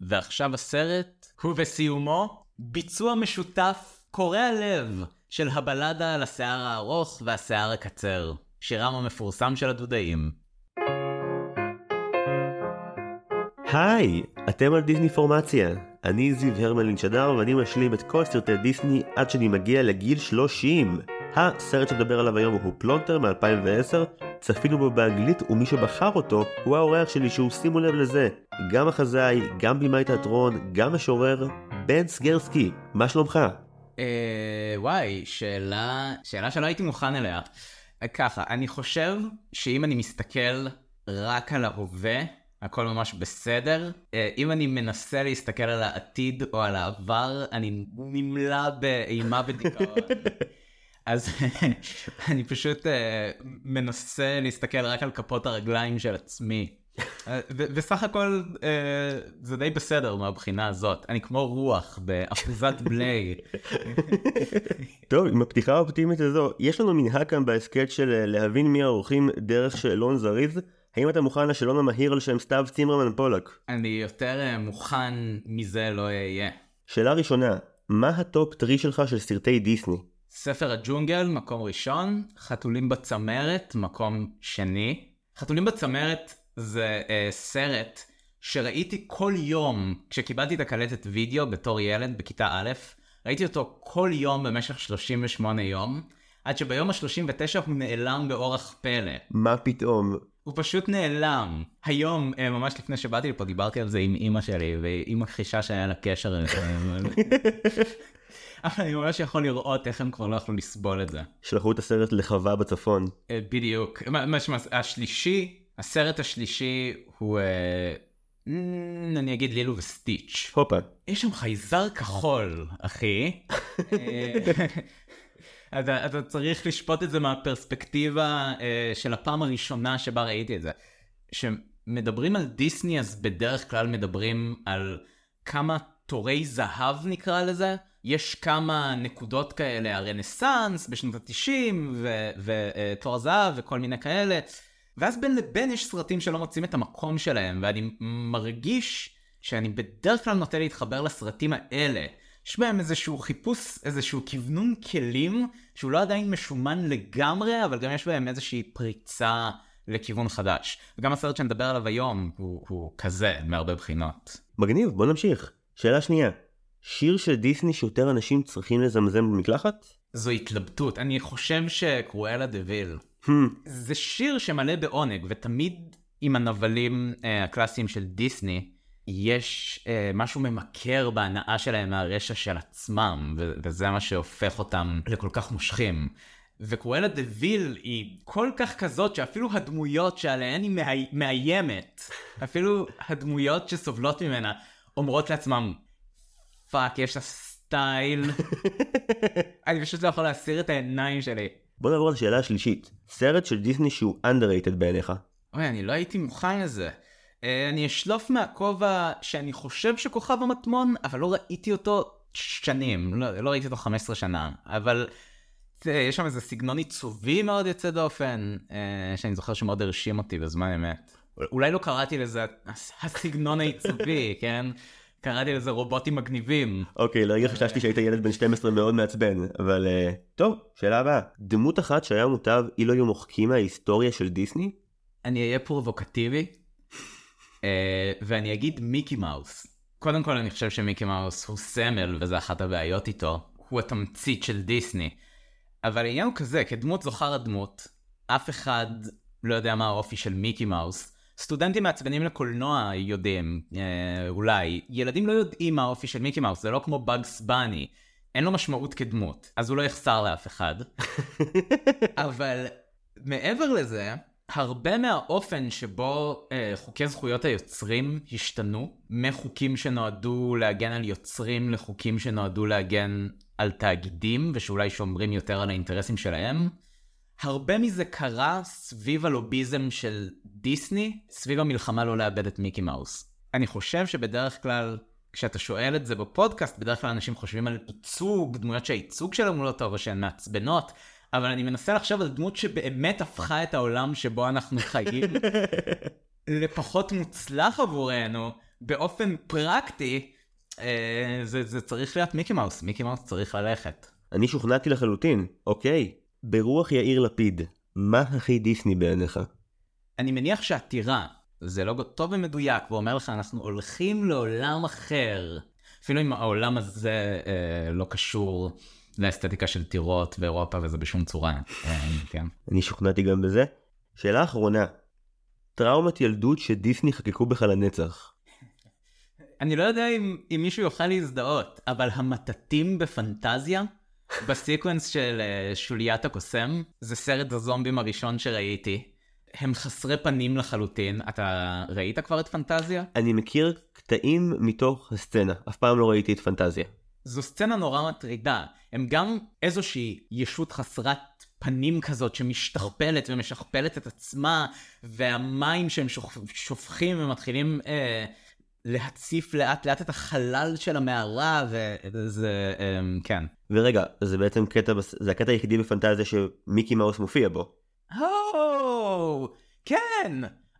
ועכשיו הסרט הוא בסיומו ביצוע משותף קורע לב של הבלדה על השיער הארוך והשיער הקצר, שירם המפורסם של הדודאים. היי, אתם על דיסני פורמציה. אני זיו הרמלין שדר ואני משלים את כל סרטי דיסני עד שאני מגיע לגיל 30. הסרט שמדבר עליו היום הוא פלונטר מ-2010, צפינו בו באנגלית ומי שבחר אותו הוא האורח שלי שהוא שימו לב לזה, גם החזאי, גם במאי תיאטרון, גם משורר, בן סגרסקי, מה שלומך? אה, וואי, שאלה, שאלה שלא הייתי מוכן אליה. ככה, אני חושב שאם אני מסתכל רק על ההווה, הכל ממש בסדר. אה, אם אני מנסה להסתכל על העתיד או על העבר, אני נמלא באימה ודיכאון. אז אני פשוט uh, מנסה להסתכל רק על כפות הרגליים של עצמי. וסך הכל uh, זה די בסדר מהבחינה הזאת, אני כמו רוח באחוזת בליי. טוב, עם הפתיחה האופטימית הזו, יש לנו מנהג כאן בהסכת של אה, להבין מי האורחים דרך שאלון זריז. האם אתה מוכן לשאלון המהיר על שם סתיו צימרמן פולק? אני יותר מוכן מזה לא אהיה. שאלה ראשונה, מה ה top three שלך של סרטי דיסני? ספר הג'ונגל, מקום ראשון, חתולים בצמרת, מקום שני. חתולים בצמרת זה אה, סרט שראיתי כל יום כשקיבלתי את הקלטת וידאו בתור ילד בכיתה א', ראיתי אותו כל יום במשך 38 יום, עד שביום ה-39 הוא נעלם באורח פלא. מה פתאום? הוא פשוט נעלם. היום, אה, ממש לפני שבאתי לפה, דיברתי על זה עם אימא שלי, והיא מכחישה שהיה לה קשר. אבל אני ממש יכול לראות איך הם כבר לא יכלו לסבול את זה. שלחו את הסרט לחווה בצפון. אה, בדיוק. השלישי, הסרט השלישי הוא, אה, אני אגיד לילו וסטיץ'. הופה. יש שם חייזר כחול, אחי. אה, אתה, אתה צריך לשפוט את זה מהפרספקטיבה של הפעם הראשונה שבה ראיתי את זה. כשמדברים על דיסני אז בדרך כלל מדברים על כמה תורי זהב נקרא לזה, יש כמה נקודות כאלה, הרנסאנס בשנות התשעים, ותואר אה, זהב וכל מיני כאלה. ואז בין לבין יש סרטים שלא מוצאים את המקום שלהם, ואני מרגיש שאני בדרך כלל נוטה להתחבר לסרטים האלה. יש בהם איזשהו חיפוש, איזשהו כוונון כלים, שהוא לא עדיין משומן לגמרי, אבל גם יש בהם איזושהי פריצה לכיוון חדש. וגם הסרט שנדבר עליו היום הוא, הוא כזה, מהרבה בחינות. מגניב, בוא נמשיך. שאלה שנייה, שיר של דיסני שיותר אנשים צריכים לזמזם במקלחת? זו התלבטות, אני חושב שקרואלה דה ויל. Hmm. זה שיר שמלא בעונג, ותמיד עם הנבלים uh, הקלאסיים של דיסני, יש uh, משהו ממכר בהנאה שלהם מהרשע של עצמם, ו- וזה מה שהופך אותם לכל כך מושכים. וקרואלה דה ויל היא כל כך כזאת שאפילו הדמויות שעליהן היא מאי- מאיימת, אפילו הדמויות שסובלות ממנה, אומרות לעצמם, fuck, יש לה style. אני פשוט לא יכול להסיר את העיניים שלי. בוא נעבור לשאלה השלישית. סרט של דיסני שהוא underrated בעיניך. אוי, אני לא הייתי מוכן לזה. Uh, אני אשלוף מהכובע שאני חושב שכוכב המטמון, אבל לא ראיתי אותו שנים. לא, לא ראיתי אותו 15 שנה. אבל תראה, יש שם איזה סגנון עיצובי מאוד יוצא דופן, uh, שאני זוכר שמאוד הרשים אותי בזמן אמת. אולי לא קראתי לזה הסגנון העיצובי, כן? קראתי לזה רובוטים מגניבים. אוקיי, לרגע חששתי שהיית ילד בן 12 מאוד מעצבן, אבל uh, טוב, שאלה הבאה. דמות אחת שהיה מוטב אילו היו מוחקים מההיסטוריה של דיסני? אני אהיה פרובוקטיבי, uh, ואני אגיד מיקי מאוס. קודם כל אני חושב שמיקי מאוס הוא סמל וזה אחת הבעיות איתו, הוא התמצית של דיסני. אבל העניין הוא כזה, כדמות זוכר הדמות, אף אחד לא יודע מה האופי של מיקי מאוס. סטודנטים מעצבנים לקולנוע יודעים, אה, אולי. ילדים לא יודעים מה האופי של מיקי מאוס, זה לא כמו באגס בני. אין לו משמעות כדמות, אז הוא לא יחסר לאף אחד. אבל מעבר לזה, הרבה מהאופן שבו אה, חוקי זכויות היוצרים השתנו, מחוקים שנועדו להגן על יוצרים לחוקים שנועדו להגן על תאגידים ושאולי שומרים יותר על האינטרסים שלהם, הרבה מזה קרה סביב הלוביזם של דיסני, סביב המלחמה לא לאבד את מיקי מאוס. אני חושב שבדרך כלל, כשאתה שואל את זה בפודקאסט, בדרך כלל אנשים חושבים על ייצוג, דמויות שהייצוג שלהם הוא לא טוב או שהן מעצבנות, אבל אני מנסה לחשוב על דמות שבאמת הפכה את העולם שבו אנחנו חיים לפחות מוצלח עבורנו, באופן פרקטי, אה, זה, זה צריך להיות מיקי מאוס, מיקי מאוס צריך ללכת. אני שוכנעתי לחלוטין, אוקיי. ברוח יאיר לפיד, מה הכי דיסני בעיניך? אני מניח שהטירה זה לוגו טוב ומדויק, ואומר לך אנחנו הולכים לעולם אחר. אפילו אם העולם הזה אה, לא קשור לאסתטיקה של טירות ואירופה וזה בשום צורה. אה, כן. אני שוכנעתי גם בזה. שאלה אחרונה, טראומת ילדות שדיסני חקקו בך לנצח. אני לא יודע אם, אם מישהו יוכל להזדהות, אבל המטטים בפנטזיה, בסקוונס של uh, שוליית הקוסם, זה סרט הזומבים הראשון שראיתי. הם חסרי פנים לחלוטין. אתה ראית כבר את פנטזיה? אני מכיר קטעים מתוך הסצנה, אף פעם לא ראיתי את פנטזיה. זו סצנה נורא מטרידה. הם גם איזושהי ישות חסרת פנים כזאת שמשתכפלת ומשכפלת את עצמה, והמים שהם שופ... שופכים ומתחילים אה, להציף לאט לאט את החלל של המערה, וזה, אה, כן. ורגע, זה בעצם קטע, זה הקטע היחידי בפנטזיה שמיקי מאוס מופיע בו. הו, כן!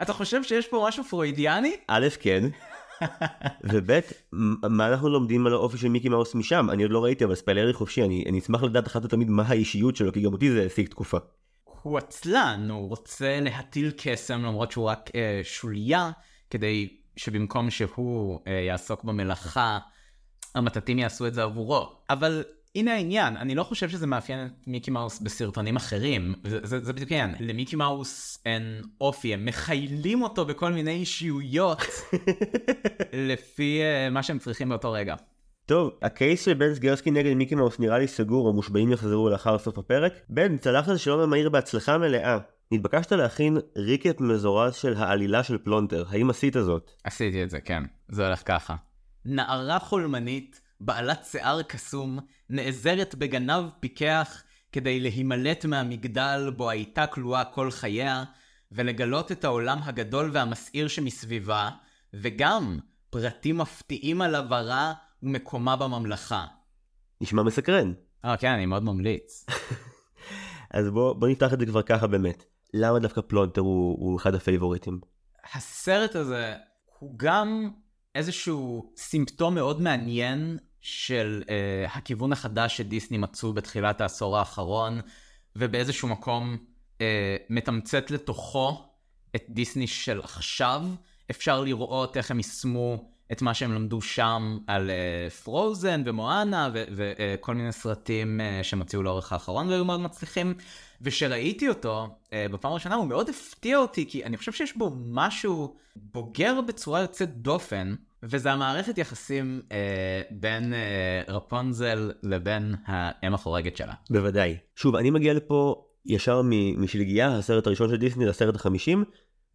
אתה חושב שיש פה משהו פרוידיאני? א', כן. וב', מה אנחנו לומדים על האופי של מיקי מאוס משם? אני עוד לא ראיתי, אבל ספיילרי חופשי, אני, אני אשמח לדעת אחת ותמיד מה האישיות שלו, כי גם אותי זה העסיק תקופה. הוא עצלן, הוא רוצה להטיל קסם למרות שהוא רק אה, שוליה, כדי שבמקום שהוא אה, יעסוק במלאכה, המטאטים יעשו את זה עבורו. אבל הנה העניין, אני לא חושב שזה מאפיין את מיקי מאוס בסרטונים אחרים, זה, זה, זה בדיוק העניין, למיקי מאוס אין אופי, הם מכיילים אותו בכל מיני אישיויות, לפי uh, מה שהם צריכים באותו רגע. טוב, הקייס של בן סגרסקי נגד מיקי מאוס נראה לי סגור, המושבעים יחזרו לאחר סוף הפרק. בן, צלחת שלום ומהיר בהצלחה מלאה. נתבקשת להכין ריקט מזורז של העלילה של פלונטר, האם עשית זאת? עשיתי את זה, כן. זה הולך ככה. נערה חולמנית, בעלת שיער קסום, נעזרת בגנב פיקח כדי להימלט מהמגדל בו הייתה כלואה כל חייה, ולגלות את העולם הגדול והמסעיר שמסביבה, וגם פרטים מפתיעים על עברה ומקומה בממלכה. נשמע מסקרן. אה, כן, אני מאוד ממליץ. אז בוא, בוא נפתח את זה כבר ככה באמת. למה דווקא פלונטר הוא, הוא אחד הפייבוריטים? הסרט הזה הוא גם איזשהו סימפטום מאוד מעניין של uh, הכיוון החדש שדיסני מצאו בתחילת העשור האחרון, ובאיזשהו מקום uh, מתמצת לתוכו את דיסני של עכשיו. אפשר לראות איך הם יישמו את מה שהם למדו שם על פרוזן uh, ומואנה וכל uh, מיני סרטים uh, שהם הוציאו לאורך האחרון והיו מאוד מצליחים. וכשראיתי אותו uh, בפעם הראשונה הוא מאוד הפתיע אותי כי אני חושב שיש בו משהו בוגר בצורה יוצאת דופן. וזה המערכת יחסים אה, בין אה, רפונזל לבין האם החורגת שלה. בוודאי. שוב, אני מגיע לפה ישר משלגיה, הסרט הראשון של דיסני לסרט החמישים,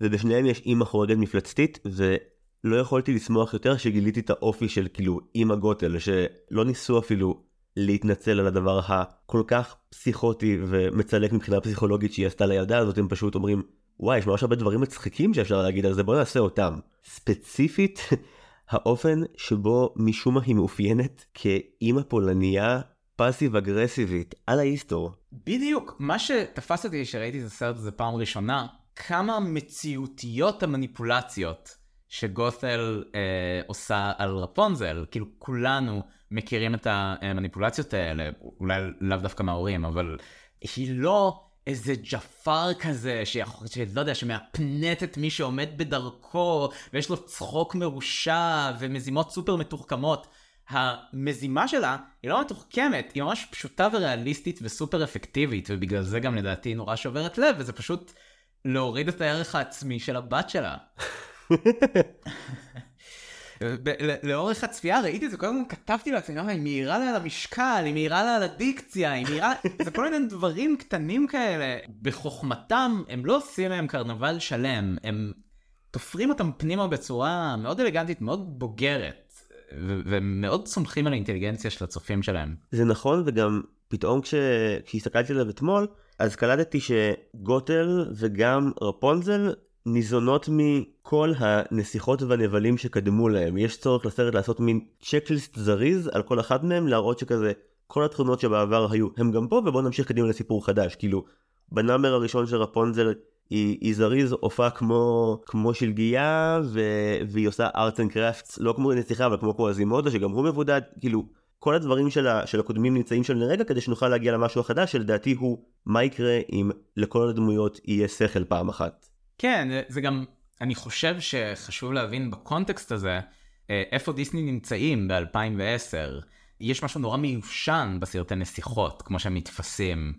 ובשניהם יש אימא חורגת מפלצתית, ולא יכולתי לשמוח יותר שגיליתי את האופי של כאילו אימא גוטל, שלא ניסו אפילו להתנצל על הדבר הכל כך פסיכוטי ומצלק מבחינה פסיכולוגית שהיא עשתה לילדה הזאת, הם פשוט אומרים, וואי, יש ממש הרבה דברים מצחיקים שאפשר להגיד על זה, בוא נעשה אותם. ספציפית, האופן שבו משום מה היא מאופיינת כאימא פולניה פאסיב אגרסיבית על ההיסטור. בדיוק, מה שתפס אותי כשראיתי את הסרט הזה פעם ראשונה, כמה מציאותיות המניפולציות שגות'ל אה, עושה על רפונזל, כאילו כולנו מכירים את המניפולציות האלה, אולי לאו דווקא מההורים, אבל היא לא איזה ג'פר כזה, שיכול, שלא יודע, שמאפנט את מי שעומד בדרכו, ויש לו צחוק מרושע, ומזימות סופר מתוחכמות. המזימה שלה היא לא מתוחכמת, היא ממש פשוטה וריאליסטית וסופר אפקטיבית, ובגלל זה גם לדעתי נורא שוברת לב, וזה פשוט להוריד את הערך העצמי של הבת שלה. לאורך הצפייה ראיתי את זה, כל הזמן כתבתי לעצמי, היא מהירה לה על המשקל, היא מהירה לה על הדיקציה, היא מהירה, זה כל מיני דברים קטנים כאלה. בחוכמתם, הם לא עושים להם קרנבל שלם, הם תופרים אותם פנימה בצורה מאוד אלגנטית, מאוד בוגרת, ומאוד סומכים על האינטליגנציה של הצופים שלהם. זה נכון, וגם פתאום כש... כשהסתכלתי עליו אתמול, אז קלטתי שגוטל וגם רפונזל ניזונות מכל הנסיכות והנבלים שקדמו להם. יש צורך לסרט לעשות מין checklist זריז על כל אחת מהם, להראות שכזה כל התכונות שבעבר היו הם גם פה ובוא נמשיך קדימה לסיפור חדש. כאילו, ב number הראשון של רפונזל היא, היא זריז הופעה כמו כמו שלגיה ו... והיא עושה arts and crafts לא כמו נסיכה אבל כמו קווזימודו שגם הוא מבודד כאילו כל הדברים של, ה... של הקודמים נמצאים שם לרגע כדי שנוכל להגיע למשהו החדש שלדעתי הוא מה יקרה אם לכל הדמויות יהיה שכל פעם אחת. כן זה גם אני חושב שחשוב להבין בקונטקסט הזה אה, איפה דיסני נמצאים ב-2010. יש משהו נורא מיושן בסרטי נסיכות כמו שהם נתפסים.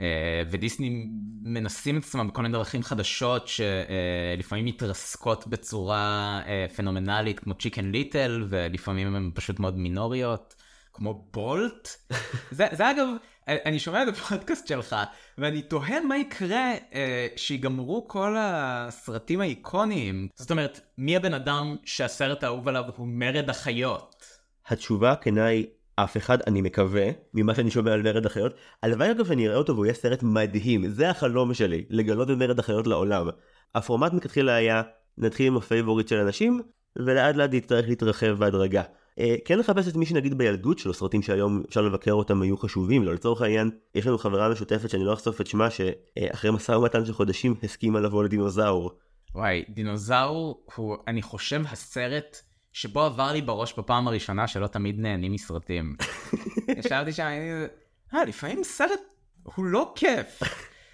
אה, ודיסני מנסים את עצמם בכל מיני דרכים חדשות שלפעמים מתרסקות בצורה אה, פנומנלית כמו צ'יקן ליטל ולפעמים הן פשוט מאוד מינוריות כמו בולט. זה, זה אגב אני שומע את הפודקאסט שלך ואני תוהה מה יקרה אה, שיגמרו כל הסרטים האיקוניים זאת אומרת מי הבן אדם שהסרט האהוב עליו הוא מרד החיות. התשובה הכנה היא אף אחד, אני מקווה, ממה שאני שומע על מרד החיות. הלוואי אגב שאני אראה אותו והוא יהיה סרט מדהים, זה החלום שלי, לגלות את מרד החיות לעולם. הפורמט מכתחילה היה, נתחיל עם הפייבוריט של אנשים, ולאט לאט יצטרך להתרחב בהדרגה. אה, כן לחפש את מי שנגיד בילדות שלו, סרטים שהיום אפשר לבקר אותם היו חשובים לו, לצורך העניין, יש לנו חברה משותפת שאני לא אחשוף את שמה, שאחרי משא ומתן של חודשים הסכימה לבוא לדינוזאור. וואי, דינוזאור הוא, אני חושב, הסרט שבו עבר לי בראש בפעם הראשונה שלא תמיד נהנים מסרטים. ישבתי שם, אני... אה, לפעמים סרט הוא לא כיף.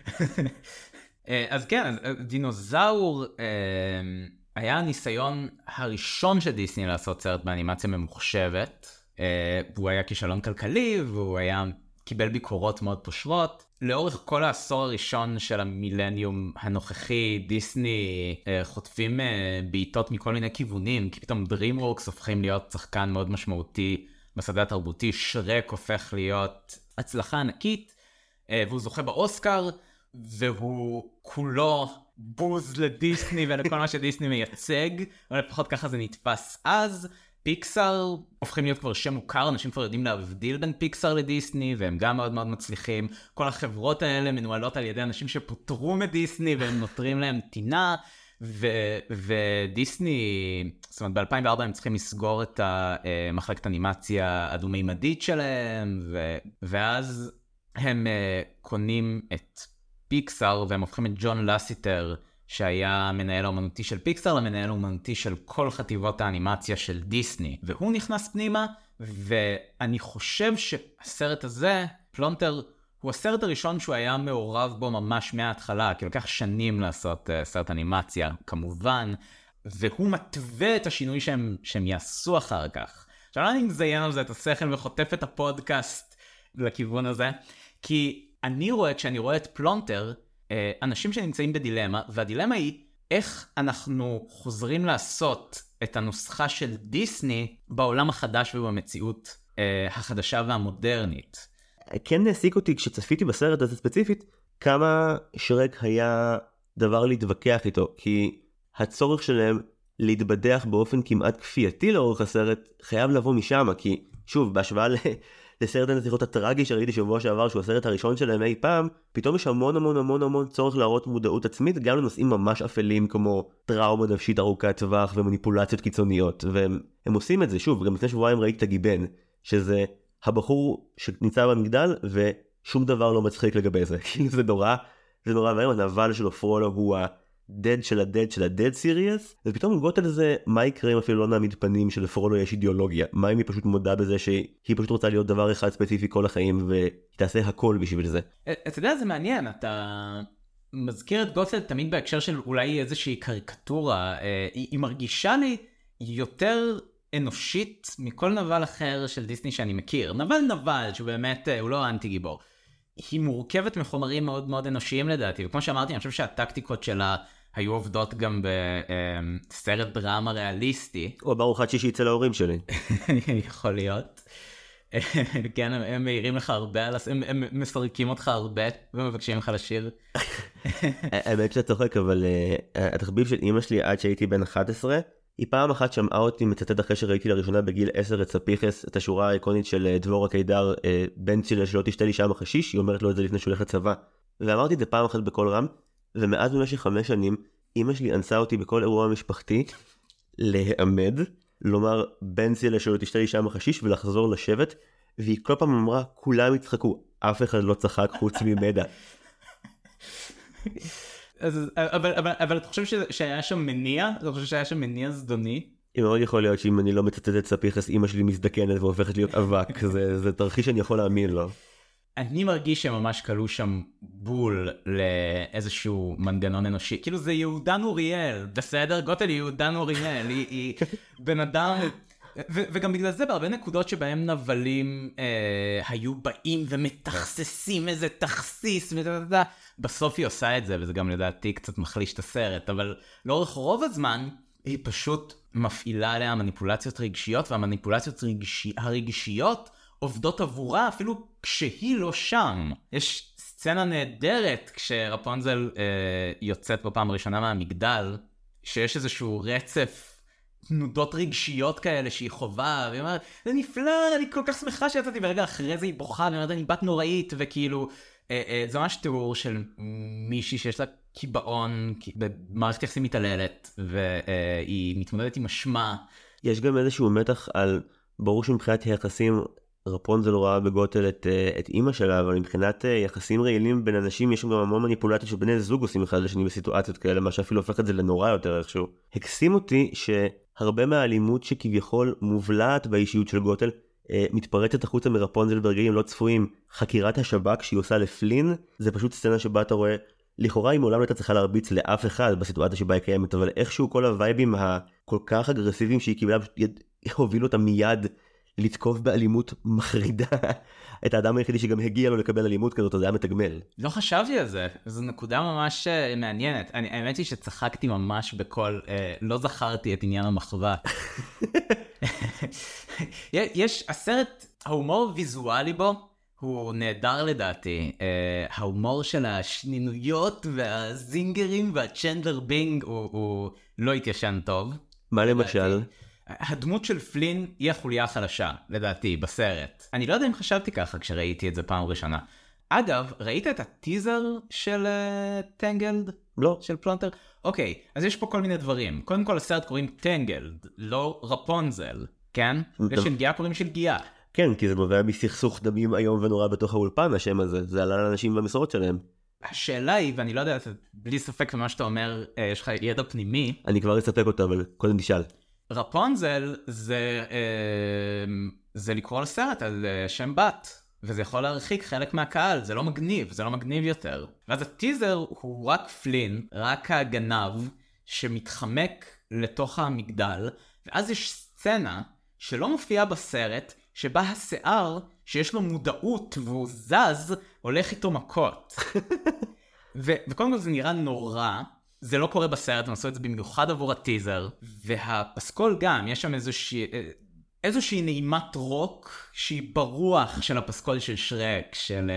אה, אז כן, אה, דינוזאור היה הניסיון הראשון של דיסני לעשות סרט באנימציה ממוחשבת. והוא היה כישלון כלכלי והוא היה קיבל ביקורות מאוד פושרות. לאורך כל העשור הראשון של המילניום הנוכחי דיסני אה, חוטפים אה, בעיטות מכל מיני כיוונים כי פתאום DreamWorks הופכים להיות שחקן מאוד משמעותי בשדה התרבותי שרק הופך להיות הצלחה ענקית אה, והוא זוכה באוסקר והוא כולו בוז לדיסני ולכל מה שדיסני מייצג או לפחות ככה זה נתפס אז פיקסאר הופכים להיות כבר שם מוכר, אנשים כבר יודעים להבדיל בין פיקסאר לדיסני, והם גם מאוד מאוד מצליחים. כל החברות האלה מנוהלות על ידי אנשים שפוטרו מדיסני והם נותרים להם טינה. ו- ודיסני, זאת אומרת ב-2004 הם צריכים לסגור את המחלקת אנימציה הדו-מימדית שלהם, ו- ואז הם uh, קונים את פיקסאר והם הופכים את ג'ון לאסטר שהיה המנהל האומנותי של פיקסאר למנהל האומנותי של כל חטיבות האנימציה של דיסני. והוא נכנס פנימה, ואני חושב שהסרט הזה, פלונטר, הוא הסרט הראשון שהוא היה מעורב בו ממש מההתחלה, כי לקח שנים לעשות uh, סרט אנימציה, כמובן, והוא מתווה את השינוי שהם, שהם יעשו אחר כך. עכשיו אני מזיין על זה את השכל וחוטף את הפודקאסט לכיוון הזה, כי אני רואה, כשאני רואה את פלונטר, אה, אנשים שנמצאים בדילמה, והדילמה היא איך אנחנו חוזרים לעשות את הנוסחה של דיסני בעולם החדש ובמציאות אה, החדשה והמודרנית. כן העסיק אותי כשצפיתי בסרט הזה ספציפית, כמה שרק היה דבר להתווכח איתו, כי הצורך שלהם להתבדח באופן כמעט כפייתי לאורך הסרט חייב לבוא משם, כי שוב, בהשוואה לסרט הנסיכות הטרגי שראיתי שבוע שעבר שהוא הסרט הראשון שלהם אי פעם, פתאום יש המון המון המון המון צורך להראות מודעות עצמית גם לנושאים ממש אפלים כמו טראומה נפשית ארוכת טווח ומניפולציות קיצוניות והם עושים את זה. שוב גם לפני שבועיים ראיתי את הגיבן שזה הבחור שנמצא במגדל ושום דבר לא מצחיק לגבי זה. כאילו זה נורא זה נורא ואיום הנבל שלו פרולו הוא ה... dead של ה-dead של ה-dead סיריוס ופתאום לגבות על זה מה יקרה אם אפילו לא נעמיד פנים שלפרולו יש אידיאולוגיה מה אם היא פשוט מודה בזה שהיא פשוט רוצה להיות דבר אחד ספציפי כל החיים והיא תעשה הכל בשביל זה. אה, אתה יודע זה מעניין אתה מזכיר את גוטפלד תמיד בהקשר של אולי איזושהי קריקטורה אה, היא, היא מרגישה לי יותר אנושית מכל נבל אחר של דיסני שאני מכיר נבל נבל שהוא באמת אה, הוא לא אנטי גיבור. היא מורכבת מחומרים מאוד מאוד אנושיים לדעתי וכמו שאמרתי אני חושב שהטקטיקות שלה היו עובדות גם בסרט דרמה ריאליסטי. או עד שישי אצל ההורים שלי. יכול להיות. כן, הם מעירים לך הרבה, הם, הם מסרקים אותך הרבה ומבקשים לך לשיר. האמת שאתה צוחק, אבל uh, התחביב של אמא שלי עד שהייתי בן 11, היא פעם אחת שמעה אותי מצטט אחרי שראיתי לראשונה בגיל 10 את ספיחס, את השורה האיקונית של אה, דבורה קידר, אה, בן צילה שלא תשתה לי שם חשיש, היא אומרת לו את זה לפני שהוא הולך לצבא. ואמרתי את זה פעם אחת בקול רם, ומאז במשך חמש שנים, אמא שלי אנסה אותי בכל אירוע משפחתי להיעמד, לומר בן צילה שלא תשתה לי שם חשיש ולחזור לשבת, והיא כל פעם אמרה כולם יצחקו, אף אחד לא צחק חוץ ממדה. אז, אבל, אבל, אבל אתה חושב ש, שהיה שם מניע? אתה חושב שהיה שם מניע זדוני? מאוד יכול להיות שאם אני לא מצטט את ספיחס אמא שלי מזדקנת והופכת להיות אבק זה זה תרחיש שאני יכול להאמין לו. אני מרגיש שהם ממש כלו שם בול לאיזשהו מנגנון אנושי. כאילו זה יהודה נוריאל בסדר? גוטל היא יהודה נוריאל היא, היא בן אדם וגם בגלל זה בהרבה נקודות שבהם נבלים אה, היו באים ומתכססים איזה תכסיס בסוף היא עושה את זה וזה גם לדעתי קצת מחליש את הסרט אבל לאורך רוב הזמן היא פשוט מפעילה עליה מניפולציות רגשיות והמניפולציות רגשי, הרגשיות עובדות עבורה אפילו כשהיא לא שם. יש סצנה נהדרת כשרפונזל אה, יוצאת בפעם הראשונה מהמגדל שיש איזשהו רצף תנודות רגשיות כאלה שהיא חווה, והיא אומרת, זה נפלא, אני כל כך שמחה שיצאתי, ורגע אחרי זה היא בוכה, והיא אומרת, אני בת נוראית, וכאילו, אה, אה, זה ממש תיאור של מישהי שיש לה קיבעון במערכת יחסים מתעללת, והיא מתמודדת עם אשמה. יש גם איזשהו מתח על, ברור שמבחינת היחסים, רפונזל רואה בגוטל את, אה, את אימא שלה, אבל מבחינת אה, יחסים רעילים בין אנשים יש גם המון מניפולציות שבני זוג עושים אחד לשני בסיטואציות כאלה, מה שאפילו הופך את זה לנורא יותר איכשהו. הקסים אותי ש... הרבה מהאלימות שכביכול מובלעת באישיות של גוטל אה, מתפרצת החוצה מרפונזל ברגעים לא צפויים. חקירת השב"כ שהיא עושה לפלין זה פשוט סצנה שבה אתה רואה לכאורה היא מעולם לא הייתה צריכה להרביץ לאף אחד בסיטואציה שבה היא קיימת אבל איכשהו כל הווייבים הכל כך אגרסיביים שהיא קיבלה הובילו אותה מיד לתקוף באלימות מחרידה את האדם היחידי שגם הגיע לו לקבל אלימות כזאת, אז זה היה מתגמל. לא חשבתי על זה, זו נקודה ממש אה, מעניינת. אני, האמת היא שצחקתי ממש בכל, אה, לא זכרתי את עניין המחווה. יש, הסרט, ההומור ויזואלי בו, הוא נהדר לדעתי. Uh, ההומור של השנינויות וה zingerים והצ'נדלר בינג הוא, הוא לא התיישן טוב. מה למשל? הדמות של פלין היא החוליה החלשה, לדעתי, בסרט. אני לא יודע אם חשבתי ככה כשראיתי את זה פעם ראשונה. אגב, ראית את הטיזר של טנגלד? Uh, לא. של פלונטר? אוקיי, אז יש פה כל מיני דברים. קודם כל לסרט קוראים טנגלד, לא רפונזל, כן? ושנגיעה קוראים של גיאה. כן, כי זה נובע מסכסוך דמים איום ונורא בתוך האולפן, השם הזה. זה עלה לאנשים במסורות שלהם. השאלה היא, ואני לא יודע, בלי ספק במה שאתה אומר, אה, יש לך ידע פנימי. אני כבר אספק אותו, אבל קודם תשאל. רפונזל זה, אה, זה לקרוא לסרט על אה, שם בת, וזה יכול להרחיק חלק מהקהל, זה לא מגניב, זה לא מגניב יותר. ואז הטיזר הוא רק פלין, רק הגנב, שמתחמק לתוך המגדל, ואז יש סצנה שלא מופיעה בסרט, שבה השיער, שיש לו מודעות והוא זז, הולך איתו מכות. ו- וקודם כל זה נראה נורא, זה לא קורה בסרט, הם עשו את זה במיוחד עבור הטיזר, והפסקול גם, יש שם איזושהי, איזושהי נעימת רוק שהיא ברוח של הפסקול של שרק, של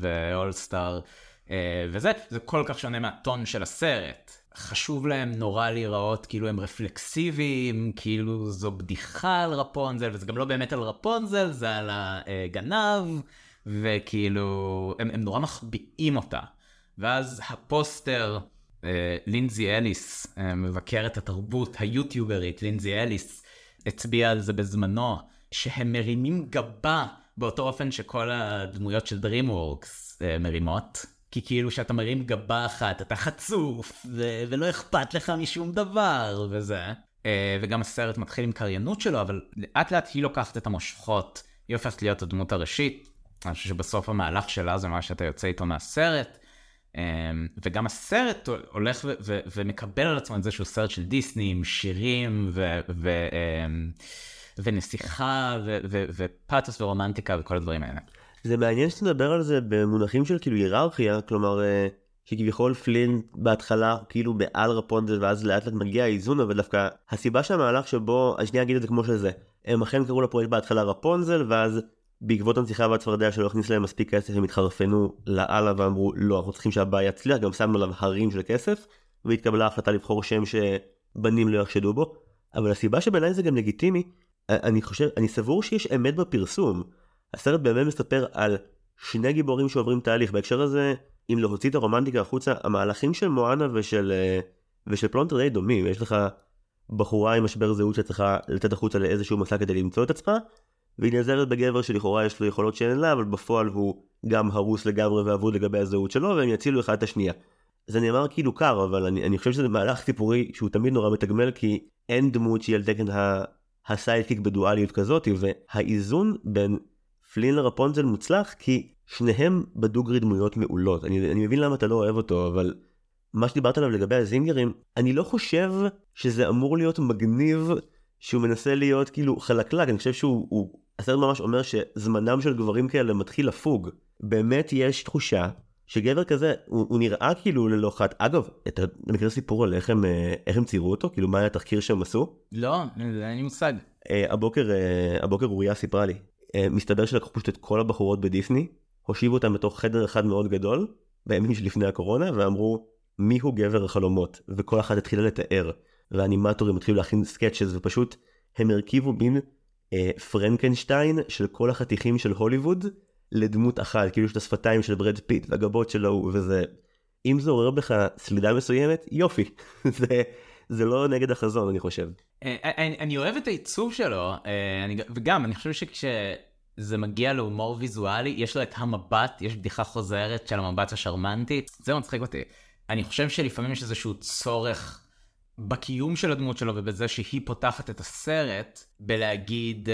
ו-All Star, uh, וזה, זה כל כך שונה מהטון של הסרט. חשוב להם נורא להיראות כאילו הם רפלקסיביים, כאילו זו בדיחה על רפונזל, וזה גם לא באמת על רפונזל, זה על הגנב, וכאילו, הם, הם נורא מחביאים אותה. ואז הפוסטר, אה, לינזי אליס, אה, מבקרת התרבות היוטיוברית, לינזי אליס, הצביע על זה בזמנו, שהם מרימים גבה באותו אופן שכל הדמויות של DreamWorks אה, מרימות. כי כאילו שאתה מרים גבה אחת, אתה חצוף, ו- ולא אכפת לך משום דבר, וזה. אה, וגם הסרט מתחיל עם קריינות שלו, אבל לאט לאט היא לוקחת את המושכות, היא הופכת להיות הדמות הראשית. אני חושב שבסוף המהלך שלה זה מה שאתה יוצא איתו מהסרט. אמ, וגם הסרט הולך ו- ו- ומקבל על עצמו את זה שהוא סרט של דיסני עם שירים ו- ו- אמ, ונסיכה ו- ו- ופאטוס ורומנטיקה וכל הדברים האלה. זה מעניין שאתה מדבר על זה במונחים של כאילו היררכיה, כלומר אה, שכביכול פלין בהתחלה כאילו מעל רפונדל ואז לאט לאט מגיע האיזון אבל דווקא הסיבה שהמהלך שבו, אז שנייה אגיד את זה כמו שזה, הם אכן קראו לפרויקט בהתחלה רפונזל ואז בעקבות הנציחה והצפרדע שלא הכניס להם מספיק כסף הם התחרפנו לאללה ואמרו לא אנחנו צריכים שהבעיה יצליח גם שמנו עליו הרים של כסף והתקבלה החלטה לבחור שם שבנים לא יחשדו בו. אבל הסיבה שבעיניי זה גם לגיטימי אני חושב אני סבור שיש אמת בפרסום. הסרט באמת מספר על שני גיבורים שעוברים תהליך. בהקשר הזה אם להוציא את הרומנטיקה החוצה המהלכים של מואנה ושל ושל פלונטר די דומים. יש לך בחורה עם משבר זהות שצריכה לצאת החוצה לאיזשהו מסע כדי למצוא את עצמה והיא נעזרת בגבר שלכאורה יש לו יכולות שאין לה, אבל בפועל הוא גם הרוס לגמרי ואבוד לגבי הזהות שלו, והם יצילו אחד את השנייה. זה נאמר כאילו קר, אבל אני, אני חושב שזה מהלך סיפורי שהוא תמיד נורא מתגמל, כי אין דמות שהיא על תקן הסיידקיק בדואליות כזאת, והאיזון בין פלין לרפונזל מוצלח, כי שניהם בדוגרי דמויות מעולות. אני, אני מבין למה אתה לא אוהב אותו, אבל מה שדיברת עליו לגבי הזינגרים, אני לא חושב שזה אמור להיות מגניב שהוא מנסה להיות כאילו חלקלק, אני חושב שהוא, הוא, הסרט ממש אומר שזמנם של גברים כאלה מתחיל לפוג. באמת יש תחושה שגבר כזה הוא, הוא נראה כאילו ללא חת. אגב אתה מכיר סיפור על איך הם אה, איך הם ציירו אותו? כאילו מה היה התחקיר שהם עשו? לא אין לי מושג. אה, הבוקר אה, הבוקר אוריה סיפרה לי. מסתבר שלקחו פשוט את כל הבחורות בדיסני הושיבו אותם בתוך חדר אחד מאוד גדול בימים שלפני הקורונה ואמרו מי הוא גבר החלומות? וכל אחת התחילה לתאר. והאנימטורים התחילו להכין סקצ'ס ופשוט הם הרכיבו מין אה, פרנקנשטיין של כל החתיכים של הוליווד לדמות אחת כאילו יש את השפתיים של ברד פיט והגבות שלו וזה אם זה עורר בך סלידה מסוימת יופי זה זה לא נגד החזון אני חושב. אה, אה, אני, אני אוהב את העיצוב שלו אה, אני, וגם אני חושב שכשזה מגיע להומור ויזואלי יש לו את המבט יש בדיחה חוזרת של המבט השרמנטי זה מצחיק אותי אני חושב שלפעמים יש איזשהו צורך. בקיום של הדמות שלו ובזה שהיא פותחת את הסרט בלהגיד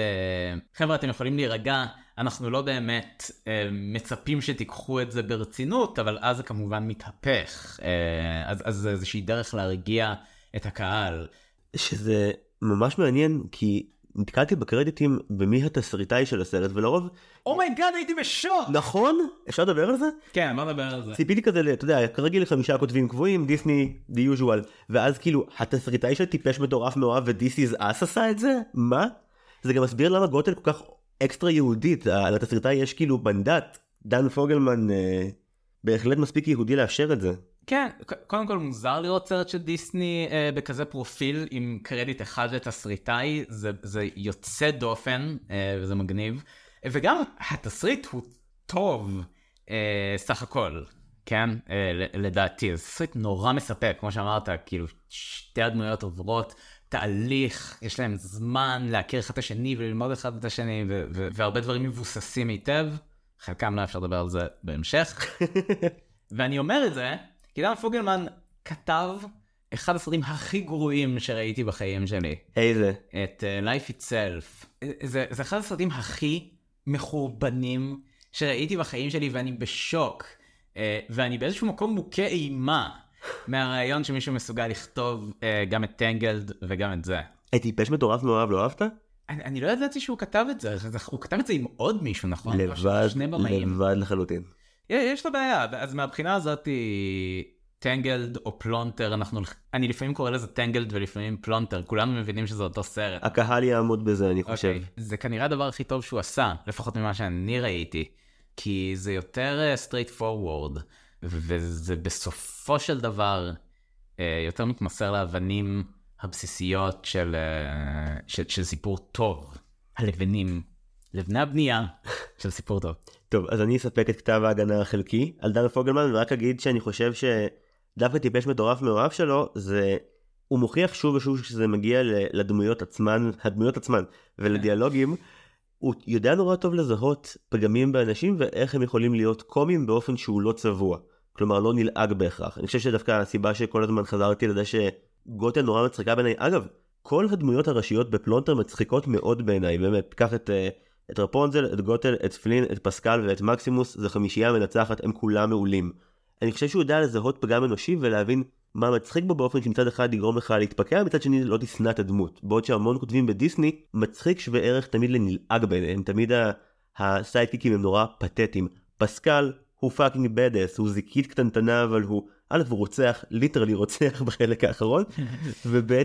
חבר'ה אתם יכולים להירגע אנחנו לא באמת אה, מצפים שתיקחו את זה ברצינות, אבל אז זה כמובן מתהפך. אה, אז, אז זה איזושהי דרך להרגיע את הקהל. שזה ממש מעניין, כי נתקלתי בקרדיטים במי התסריטאי של הסרט, ולרוב... oh my god, oh הייתי בשוק! נכון? אפשר לדבר על זה? כן, בוא נדבר על זה. ציפיתי כזה, אתה יודע, כרגיל חמישה כותבים קבועים, דיסני, the usual, ואז כאילו, התסריטאי של טיפש מטורף מאוהב ו-This is us עשה את זה? מה? זה גם מסביר למה גוטל כל כך אקסטרה יהודית, לתסריטאי יש כאילו מנדט, דן פוגלמן אה, בהחלט מספיק יהודי לאשר את זה. כן, קודם כל מוזר לראות סרט של דיסני אה, בכזה פרופיל עם קרדיט אחד לתסריטאי, זה, זה יוצא דופן אה, וזה מגניב, וגם התסריט הוא טוב אה, סך הכל, כן, אה, לדעתי, זה תסריט נורא מספק, כמו שאמרת, כאילו שתי הדמויות עוברות. תהליך, יש להם זמן להכיר אחד את השני וללמוד אחד את השני, והרבה דברים מבוססים היטב, חלקם לא אפשר לדבר על זה בהמשך. ואני אומר את זה, כי דן פוגלמן כתב אחד הסרטים הכי גרועים שראיתי בחיים שלי. איזה? את uh, Life Itself. זה, זה אחד הסרטים הכי מחורבנים שראיתי בחיים שלי ואני בשוק. Uh, ואני באיזשהו מקום מוכה אימה מהרעיון שמישהו מסוגל לכתוב uh, גם את טנגלד וגם את זה. את טיפש מטורף מאוהב לא אהבת? אני, אני לא ידעתי שהוא כתב את זה, הוא כתב את זה עם עוד מישהו נכון? לבד, לבד לחלוטין. יש לו בעיה, אז מהבחינה הזאת טנגלד או פלונטר, אנחנו, אני לפעמים קורא לזה טנגלד ולפעמים פלונטר, כולנו מבינים שזה אותו סרט. הקהל יעמוד בזה אני חושב. Okay. אוקיי, זה כנראה הדבר הכי טוב שהוא עשה, לפחות ממה שאני ראיתי, כי זה יותר straight uh, forward. וזה בסופו של דבר אה, יותר מתמסר לאבנים הבסיסיות של, אה, של, של סיפור טוב, הלבנים, לבני הבנייה של סיפור טוב. טוב, אז אני אספק את כתב ההגנה החלקי על דן פוגלמן, ורק אגיד שאני חושב שדווקא טיפש מטורף מאוהב שלו, זה... הוא מוכיח שוב ושוב שזה מגיע לדמויות עצמן, הדמויות עצמן, ולדיאלוגים. הוא יודע נורא טוב לזהות פגמים באנשים ואיך הם יכולים להיות קומיים באופן שהוא לא צבוע. כלומר לא נלעג בהכרח. אני חושב שדווקא הסיבה שכל הזמן חזרתי לזה שגוטל נורא מצחיקה בעיניי, אגב, כל הדמויות הראשיות בפלונטר מצחיקות מאוד בעיניי, באמת, קח את, אה, את רפונזל, את גוטל, את פלין, את פסקל ואת מקסימוס, זה חמישייה מנצחת, הם כולם מעולים. אני חושב שהוא יודע לזהות פגם אנושי ולהבין מה מצחיק בו באופן שמצד אחד יגרום לך להתפקע, מצד שני לא תשנא את הדמות. בעוד שהמון כותבים בדיסני, מצחיק שווה ערך תמיד לנלעג בעיניהם, תמיד ה sidekickים הם נורא פתטיים. פסקל, הוא fucking badass, הוא זיקית קטנטנה אבל הוא, א' הוא רוצח, literally רוצח בחלק האחרון, וב'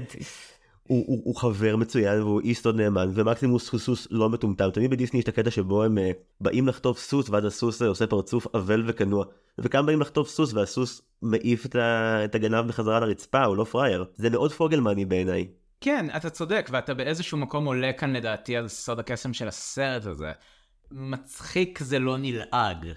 הוא, הוא, הוא חבר מצוין והוא איש סוד נאמן ומקסימוס הוא סוס לא מטומטם תמיד בדיסני יש את הקטע שבו הם uh, באים לחטוף סוס ואז הסוס uh, עושה פרצוף אבל וכנוע וכאן באים לחטוף סוס והסוס מעיף את, ה, את הגנב בחזרה לרצפה הוא לא פראייר זה מאוד פוגלמני בעיניי. כן אתה צודק ואתה באיזשהו מקום עולה כאן לדעתי על סוד הקסם של הסרט הזה. מצחיק זה לא נלעג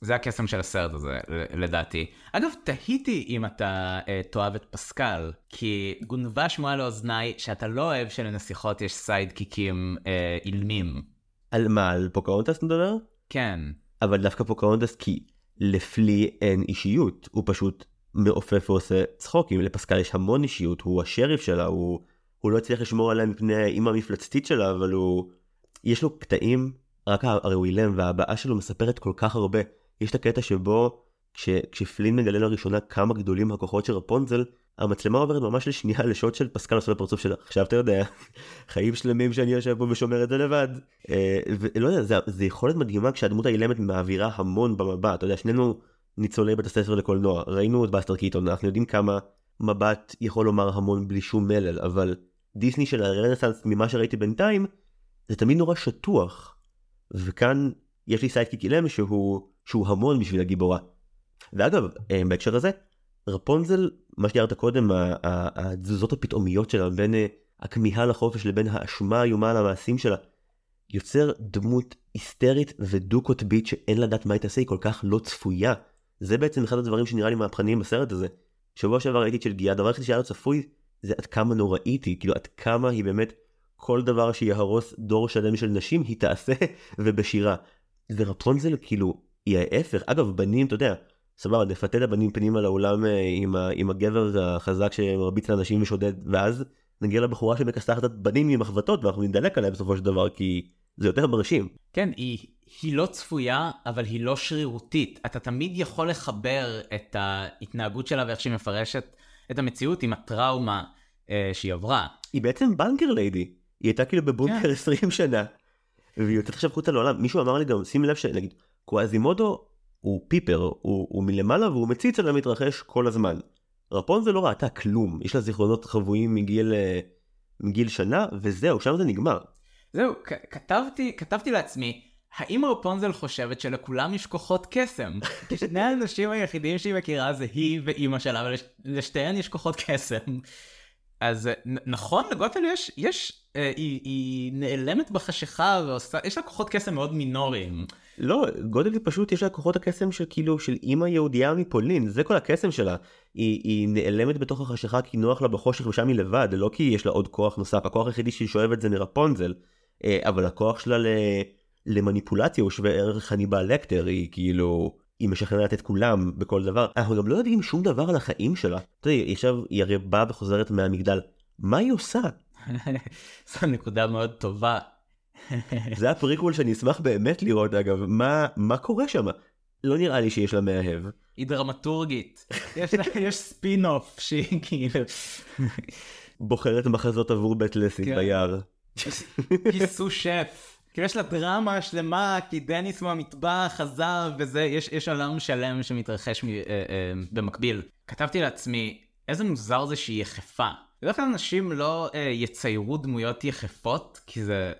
זה הקסם של הסרט הזה, לדעתי. אגב, תהיתי אם אתה uh, תאהב את פסקל, כי גונבה שמועה לאוזניי שאתה לא אוהב שלנסיכות יש sidekickים uh, אילמים. על מה, על פוקאונטס נדבר? כן. אבל דווקא פוקאונטס כי לפלי אין אישיות, הוא פשוט מעופף ועושה צחוקים, לפסקל יש המון אישיות, הוא השריף שלה, הוא, הוא לא הצליח לשמור עליה מפני האימא המפלצתית שלה, אבל הוא... יש לו קטעים, רק הרי הוא אילם והבעה שלו מספרת כל כך הרבה. יש את הקטע שבו כש, כשפלין מגלה לראשונה כמה גדולים הכוחות של רפונזל, המצלמה עוברת ממש לשנייה לשוט של פסקל עושה בפרצוף שלה. עכשיו אתה יודע, חיים שלמים שאני יושב פה ושומר את זה לבד. אה, ולא יודע, זה, זה יכולת מדהימה כשהדמות האילמת מעבירה המון במבט. אתה יודע, שנינו ניצולי בית הספר לקולנוע, ראינו את בסטר קיטון, אנחנו יודעים כמה מבט יכול לומר המון בלי שום מלל, אבל דיסני של הרנסאנס ממה שראיתי בינתיים, זה תמיד נורא שטוח. וכאן יש לי sidekick אילם שהוא, שהוא המון בשביל הגיבורה. ואגב, אה, בהקשר הזה, רפונזל, מה שתיארת קודם, התזוזות הפתאומיות שלה בין אה, הכמיהה לחופש לבין האשמה האיומה על המעשים שלה, יוצר דמות היסטרית ודו-קוטבית שאין לדעת מה היא תעשה, היא כל כך לא צפויה. זה בעצם אחד הדברים שנראה לי מהפכניים בסרט הזה. שבוע שעבר ראיתי את של גיאה, הדבר היחיד שהיה לו צפוי זה עד כמה נוראית היא, כאילו עד כמה היא באמת כל דבר שיהרוס דור שלם של נשים היא תעשה ובשירה. ורפונזל כאילו היא ההפך, אגב בנים אתה יודע, סבבה נפתה את הבנים פנימה לעולם אה, עם, ה, עם הגבר החזק שמרביץ לאנשים ושודד ואז נגיע לבחורה שמכסחת את בנים עם מחבטות ואנחנו נדלק עליה בסופו של דבר כי זה יותר מרשים. כן, היא, היא לא צפויה, אבל היא לא שרירותית. אתה תמיד יכול לחבר את ההתנהגות שלה ואיך שהיא מפרשת את המציאות עם הטראומה אה, שהיא עברה. היא בעצם בנקר ליידי. היא הייתה כאילו בבונקר כן. 20 שנה. והיא יוצאת עכשיו חוצה לעולם. מישהו אמר לי גם, שים לב שנגיד, קוואזימודו הוא פיפר, הוא, הוא מלמעלה והוא מציץ על המתרחש כל הזמן. רפון זה לא ראתה כלום, יש לה זיכרונות חבויים מגיל, אה, מגיל שנה, וזהו, שם זה נגמר. זהו, כתבתי, כתבתי לעצמי, האם רפונזל חושבת שלכולם יש כוחות קסם? כי שני האנשים היחידים שהיא מכירה זה היא ואימא שלה, ולשתיהן יש כוחות קסם. אז נכון, לגוטל יש, יש, אה, היא, היא נעלמת בחשיכה ועושה, יש לה כוחות קסם מאוד מינוריים. לא, גודל פשוט יש לה כוחות הקסם של כאילו של אימא יהודייה מפולין, זה כל הקסם שלה. היא, היא נעלמת בתוך החשיכה כי נוח לה בחושך ושם היא לבד, לא כי יש לה עוד כוח נוסף, הכוח היחידי שהיא שואבת זה מרפונזל. אה, אבל הכוח שלה ל... למניפולציה הוא שווה ערך הניבה לקטר, היא כאילו... היא משכנעת את כולם בכל דבר. אנחנו גם לא יודעים שום דבר על החיים שלה. אתה יודע, עכשיו היא הרי באה וחוזרת מהמגדל. מה היא עושה? זו נקודה מאוד טובה. זה הפריקוול שאני אשמח באמת לראות אגב, מה, מה קורה שם? לא נראה לי שיש לה מאהב. היא דרמטורגית. יש, לה, יש ספין אוף שהיא כאילו... בוחרת מחזות עבור בית לסין כן. ביער. כן, סו שף. כאילו יש לה דרמה שלמה, כי דניס מהמטבח חזר וזה, יש, יש עולם שלם שמתרחש מ, אה, אה, במקביל. כתבתי לעצמי, איזה מוזר זה שהיא יחפה. בדרך כלל אנשים לא אה, יציירו דמויות יחפות, כי זה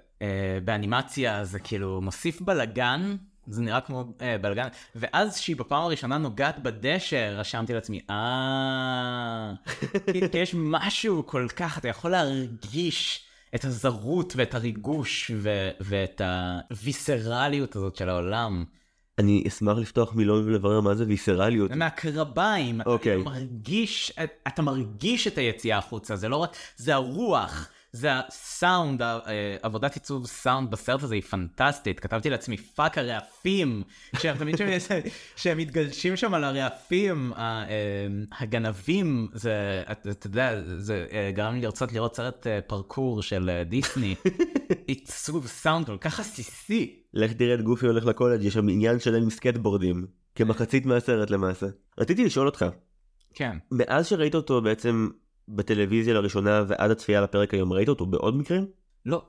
באנימציה זה כאילו מוסיף בלאגן, זה נראה כמו אה, בלאגן, ואז שהיא בפעם הראשונה נוגעת בדשא, רשמתי לעצמי, אה, כי יש משהו כל כך, אתה יכול להרגיש. את הזרות ואת הריגוש ו- ואת הוויסרליות הזאת של העולם. אני אשמח לפתוח מילון ולברר מה זה ויסרליות. מהקרביים, אוקיי. אתה מרגיש, אתה מרגיש את היציאה החוצה, זה לא רק, זה הרוח. זה הסאונד, אה, עבודת עיצוב סאונד בסרט הזה היא פנטסטית. כתבתי לעצמי fuck הרעפים, שהם מתגלשים שם על הרעפים, אה, הגנבים, זה, אתה יודע, זה אה, גרם לי לרצות לראות סרט פרקור של דיסני. עיצוב סאונד כל כך עסיסי. לך תראה את גופי הולך לקולג' יש שם עניין שלם עם סקטבורדים, כמחצית מהסרט למעשה. רציתי לשאול אותך. כן. מאז שראית אותו בעצם בטלוויזיה לראשונה ועד הצפייה לפרק היום, ראית אותו בעוד מקרים? לא.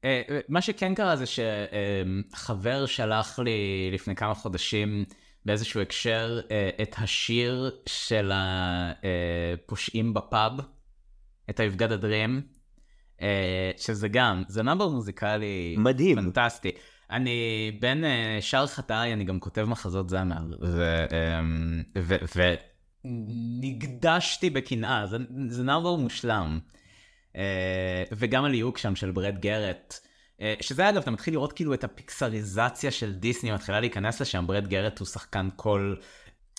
Uh, מה שכן קרה זה שחבר שלח לי לפני כמה חודשים באיזשהו הקשר uh, את השיר של הפושעים בפאב, את היבגד הדרים, uh, שזה גם, זה number מוזיקלי מדהים. פנטסטי. אני בין uh, שאר חטאיי, אני גם כותב מחזות זמר, ו... um, ו, ו נגדשתי בקנאה, זה, זה number מושלם. Uh, וגם הליהוק שם של ברד גרט. Uh, שזה אגב, אתה מתחיל לראות כאילו את הפיקסריזציה של דיסני מתחילה להיכנס לשם, ברד גרט הוא שחקן קול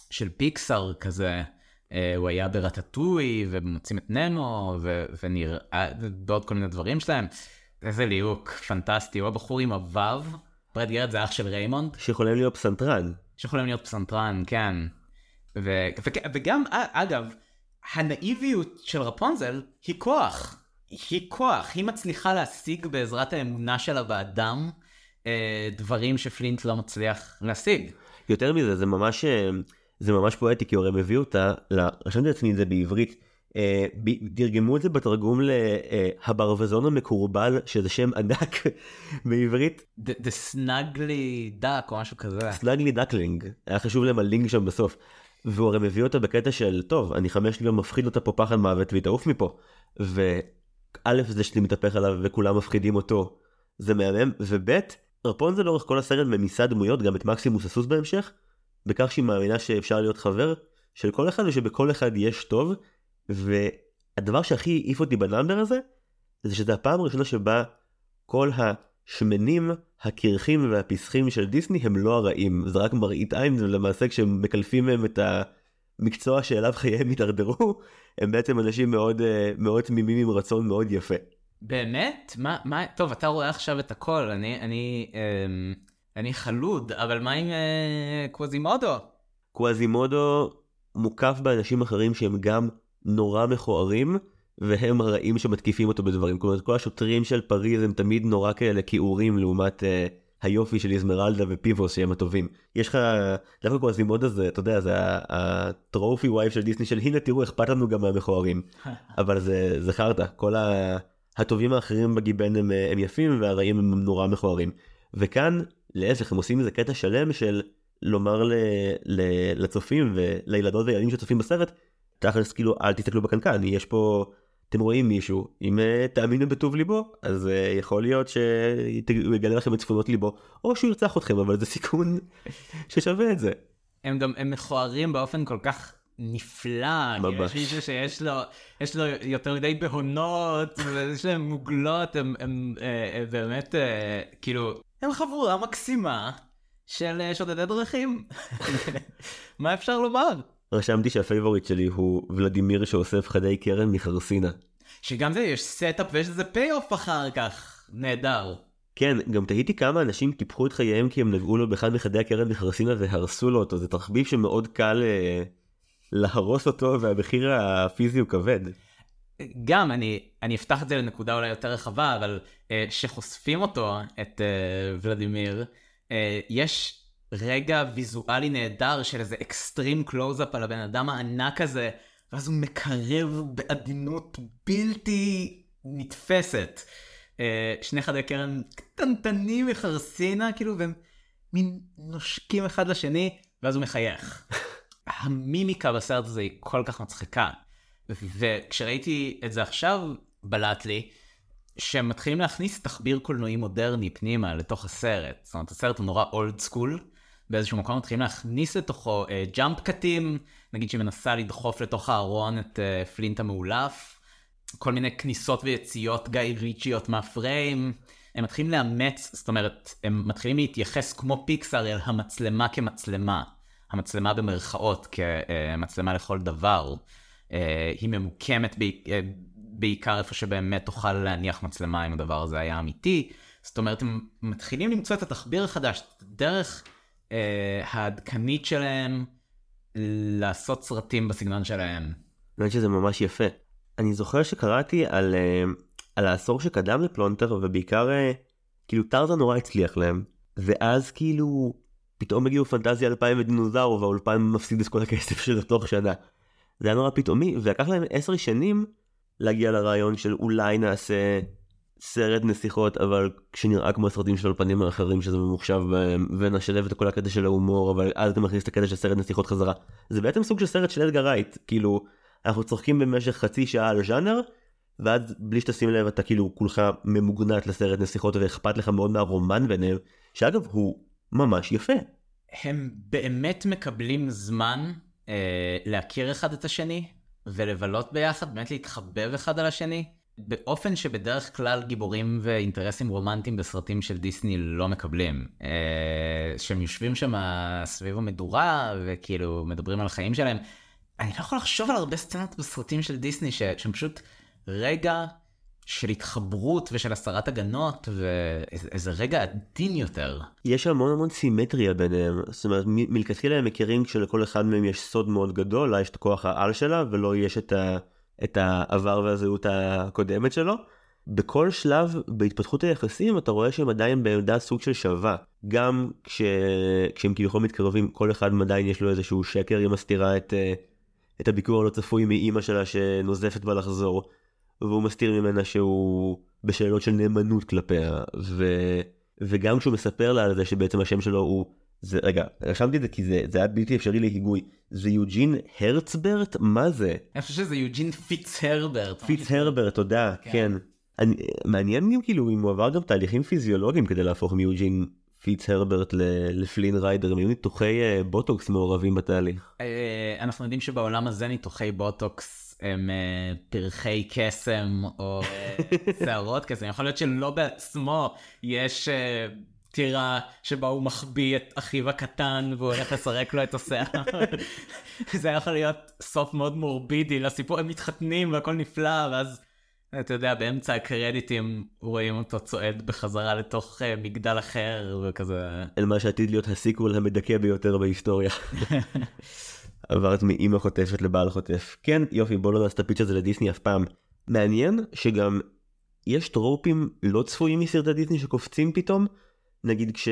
של פיקסר כזה. Uh, הוא היה ברטטוי ומוצאים את נמו ו- ונראה ועוד כל מיני דברים שלהם. איזה ליהוק פנטסטי, הוא הבחור עם הוו, ברד גרט זה אח של ריימונד. שיכולים להיות פסנתרן. שיכולים להיות פסנתרן, כן. ו- ו- וגם, אגב, הנאיביות של רפונזל היא כוח. היא כוח, היא מצליחה להשיג בעזרת האמונה שלה באדם אה, דברים שפלין לא מצליח להשיג. יותר מזה, זה ממש, אה, זה ממש פואטי, כי הרי מביא אותה, רשמתי לעצמי את זה בעברית, אה, תרגמו את זה בתרגום להברווזון המקורבל, שזה שם ענק בעברית. The Snugly Duck או משהו כזה. Snugly Duckling, היה חשוב להם הלינק שם בסוף. והוא הרי מביא אותה בקטע של טוב אני חמש יום מפחיד אותה פה פחד מוות והיא תעוף מפה. וא' זה שאני מתהפך עליו וכולם מפחידים אותו זה מהמם וב' רפונזל לאורך כל הסרט ממיסה דמויות גם את מקסימוס הסוס בהמשך בכך שהיא מאמינה שאפשר להיות חבר של כל אחד ושבכל אחד יש טוב והדבר שהכי העיף אותי בנאמבר הזה זה שזה הפעם הראשונה שבה כל השמנים הקרחים והפסחים של דיסני הם לא הרעים זה רק מראית עין ולמעשה כשהם מקלפים מהם את המקצוע שאליו חייהם התדרדרו הם בעצם אנשים מאוד מאוד תמימים עם רצון מאוד יפה. באמת? מה, מה, טוב, אתה רואה עכשיו את הכל, אני, אני, אמ, אני חלוד, אבל מה עם אה, קווזימודו? קווזימודו מוקף באנשים אחרים שהם גם נורא מכוערים, והם הרעים שמתקיפים אותו בדברים. כלומר, כל השוטרים של פריז הם תמיד נורא כאלה כיעורים לעומת אה, היופי של איזמרלדה ופיבוס שהם הטובים. יש לך, דווקא קווזימודו זה, אתה יודע, זה ה tropey vibe של דיסני של הנה תראו אכפת לנו גם מהמכוערים. אבל זה, זה חרטא, כל ה... הטובים האחרים בגיבן הם, הם יפים והרעים הם נורא מכוערים. וכאן להפך הם עושים איזה קטע שלם של לומר ל, ל, לצופים ולילדות וילדים שצופים בסרט תכלס כאילו אל תסתכלו בקנקן יש פה אתם רואים מישהו אם uh, תאמינו בטוב ליבו אז uh, יכול להיות שהוא יגלה לכם את צפונות ליבו או שהוא ירצח אתכם אבל זה סיכון ששווה את זה. הם גם הם מכוערים באופן כל כך נפלא, ממש. יש מישהו שיש לו, יש לו יותר מדי בהונות, ויש להם מוגלות, הם, הם אה, אה, באמת, אה, כאילו, הם חבורה מקסימה של אה, שודדי דרכים. מה אפשר לומר? רשמתי שה favorite שלי הוא ולדימיר שאוסף חדי קרן מחרסינה. שגם זה יש setup ויש איזה payoff אחר כך, נהדר. כן, גם תהיתי כמה אנשים קיפחו את חייהם כי הם נגעו לו באחד מחדי הקרן מחרסינה והרסו לו אותו, זה תחביב שמאוד קל... אה... להרוס אותו והמחיר הפיזי הוא כבד. גם אני אני אפתח את זה לנקודה אולי יותר רחבה אבל uh, שחושפים אותו את uh, ולדימיר uh, יש רגע ויזואלי נהדר של איזה extreme close-up על הבן אדם הענק הזה ואז הוא מקרב בעדינות בלתי נתפסת. Uh, שני חדי קרן קטנטנים מחרסינה כאילו והם מין נושקים אחד לשני ואז הוא מחייך. המימיקה בסרט הזה היא כל כך מצחיקה. וכשראיתי את זה עכשיו, בלט לי, שהם מתחילים להכניס תחביר קולנועי מודרני פנימה לתוך הסרט. זאת אומרת, הסרט הוא נורא old school. באיזשהו מקום מתחילים להכניס לתוכו אה, jump cut ים, נגיד שהיא מנסה לדחוף לתוך הארון את אה, פלינט המאולף, כל מיני כניסות ויציאות גיא ריצ'יות מהפריים. הם מתחילים לאמץ, זאת אומרת, הם מתחילים להתייחס כמו פיקסאר אל המצלמה כמצלמה. המצלמה במרכאות כמצלמה לכל דבר, אה, היא ממוקמת אה, בעיקר איפה שבאמת תוכל להניח מצלמה אם הדבר הזה היה אמיתי. זאת אומרת, הם מתחילים למצוא את התחביר החדש, דרך אה, העדכנית שלהם לעשות סרטים בסגנון שלהם. חושב שזה ממש יפה. אני זוכר שקראתי על, על העשור שקדם לפלונטר ובעיקר כאילו טרזה נורא הצליח להם ואז כאילו פתאום הגיעו פנטזיה 2000 ודינוזאור והאולפן מפסיד את כל הכסף שלו תוך שנה. זה היה נורא פתאומי ולקח להם עשר שנים להגיע לרעיון של אולי נעשה סרט נסיכות אבל כשנראה כמו סרטים של אולפנים אחרים שזה ממוחשב בהם ונשלב את כל הקטע של ההומור אבל אז אתה מכניס את הקטע של סרט נסיכות חזרה. זה בעצם סוג של סרט של אדגר רייט כאילו אנחנו צוחקים במשך חצי שעה על ז'אנר ואז בלי שתשים לב אתה כאילו כולך ממוגנט לסרט נסיכות ואכפת לך מאוד מהרומן ביניהם שאגב הוא ממש יפה. הם באמת מקבלים זמן אה, להכיר אחד את השני ולבלות ביחד, באמת להתחבב אחד על השני, באופן שבדרך כלל גיבורים ואינטרסים רומנטיים בסרטים של דיסני לא מקבלים. אה, שהם יושבים שם סביב המדורה וכאילו מדברים על החיים שלהם. אני לא יכול לחשוב על הרבה סצנות בסרטים של דיסני ש... שהם פשוט רגע של התחברות ושל הסרת הגנות ואיזה רגע עדין יותר. יש המון המון סימטריה ביניהם, זאת אומרת מלכתחילה הם מכירים כשלכל אחד מהם יש סוד מאוד גדול, לה יש את כוח העל שלה ולא יש את, ה- את העבר והזהות הקודמת שלו. בכל שלב בהתפתחות היחסים אתה רואה שהם עדיין בעמדה סוג של שווה גם כש... כשהם כביכול מתקרבים כל אחד עדיין יש לו איזשהו שקר היא מסתירה את, אה, את הביקור הלא צפוי מאימא שלה שנוזפת בה לחזור והוא מסתיר ממנה שהוא בשאלות של נאמנות כלפיה ו... וגם כשהוא מספר לה על זה שבעצם השם שלו הוא זה רגע רשמתי את זה כי זה זה היה בלתי אפשרי להיגוי זה יוג'ין הרצברט מה זה אני חושב שזה יוג'ין פיץ הרברט. פיץ הרברט תודה כן. כן. אני, מעניין אם כאילו אם הוא עבר גם תהליכים פיזיולוגיים כדי להפוך מיוג'ין פיצהרברט לפלין ריידר האם היו ניתוחי אה, בוטוקס מעורבים בתהליך. אה, אנחנו יודעים שבעולם הזה ניתוחי בוטוקס הם אה, פרחי קסם או שערות קסם יכול להיות שלא בעצמו יש טירה שבה הוא מחביא את אחיו הקטן והוא הולך לסרק לו את השיער. זה יכול להיות סוף מאוד מורבידי לסיפור הם מתחתנים והכל נפלא ואז. אתה יודע באמצע הקרדיטים רואים אותו צועד בחזרה לתוך אה, מגדל אחר וכזה אל מה שעתיד להיות הסיקוול המדכא ביותר בהיסטוריה. עברת מאימא חוטפת לבעל חוטף. כן יופי בוא לא נעשה את הפיץ' הזה לדיסני אף פעם. מעניין שגם יש טרופים לא צפויים מסרטי דיסני שקופצים פתאום. נגיד כש...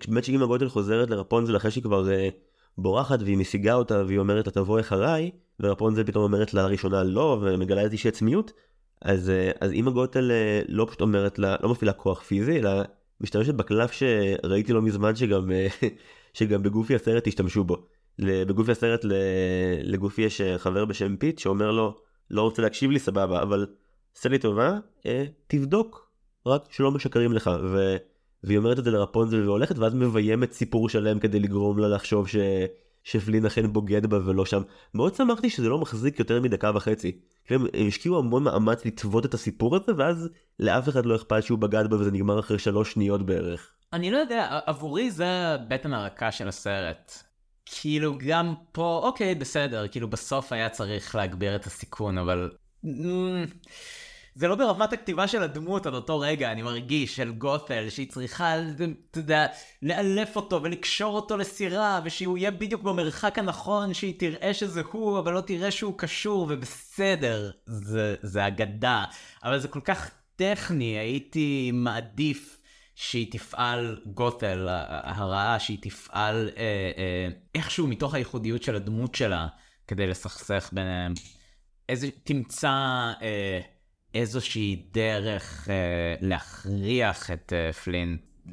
כשבאמת שאימא גודל חוזרת לרפונזל אחרי שהיא כבר uh, בורחת והיא משיגה אותה והיא אומרת אתה תבוא אחריי ורפונזל פתאום אומרת לה לראשונה לא ומגלה איזושהי עצמיות. אז, uh, אז אימא גותל uh, לא פשוט אומרת לה לא מפעילה כוח פיזי אלא משתמשת בקלף שראיתי לא מזמן שגם שגם בגופי הסרט השתמשו בו. בגופי הסרט לגופי יש אה, חבר בשם פיט שאומר לו לא רוצה להקשיב לי סבבה אבל עשה לי טובה אה, תבדוק רק שלא משקרים לך ו... והיא אומרת את זה לרפונזל והולכת ואז מביימת סיפור שלם כדי לגרום לה לחשוב ש... שפלין אכן בוגד בה ולא שם. מאוד שמחתי שזה לא מחזיק יותר מדקה וחצי. הם השקיעו המון מאמץ לטוות את הסיפור הזה ואז לאף אחד לא אכפת שהוא בגד בה וזה נגמר אחרי שלוש שניות בערך. אני לא יודע, עבורי זה בטן הרכה של הסרט. כאילו גם פה, אוקיי, בסדר, כאילו בסוף היה צריך להגביר את הסיכון, אבל... זה לא ברמת הכתיבה של הדמות עד אותו רגע, אני מרגיש, של גות'ל, שהיא צריכה, אתה יודע, לאלף אותו ולקשור אותו לסירה, ושהוא יהיה בדיוק במרחק הנכון, שהיא תראה שזה הוא, אבל לא תראה שהוא קשור, ובסדר, זה, זה אגדה. אבל זה כל כך טכני, הייתי מעדיף שהיא תפעל גות'ל, הרעה, שהיא תפעל אה, אה, איכשהו מתוך הייחודיות של הדמות שלה, כדי לסכסך ביניהם. איזה, תמצא אה, איזושהי דרך אה, להכריח את אה, פלין אה,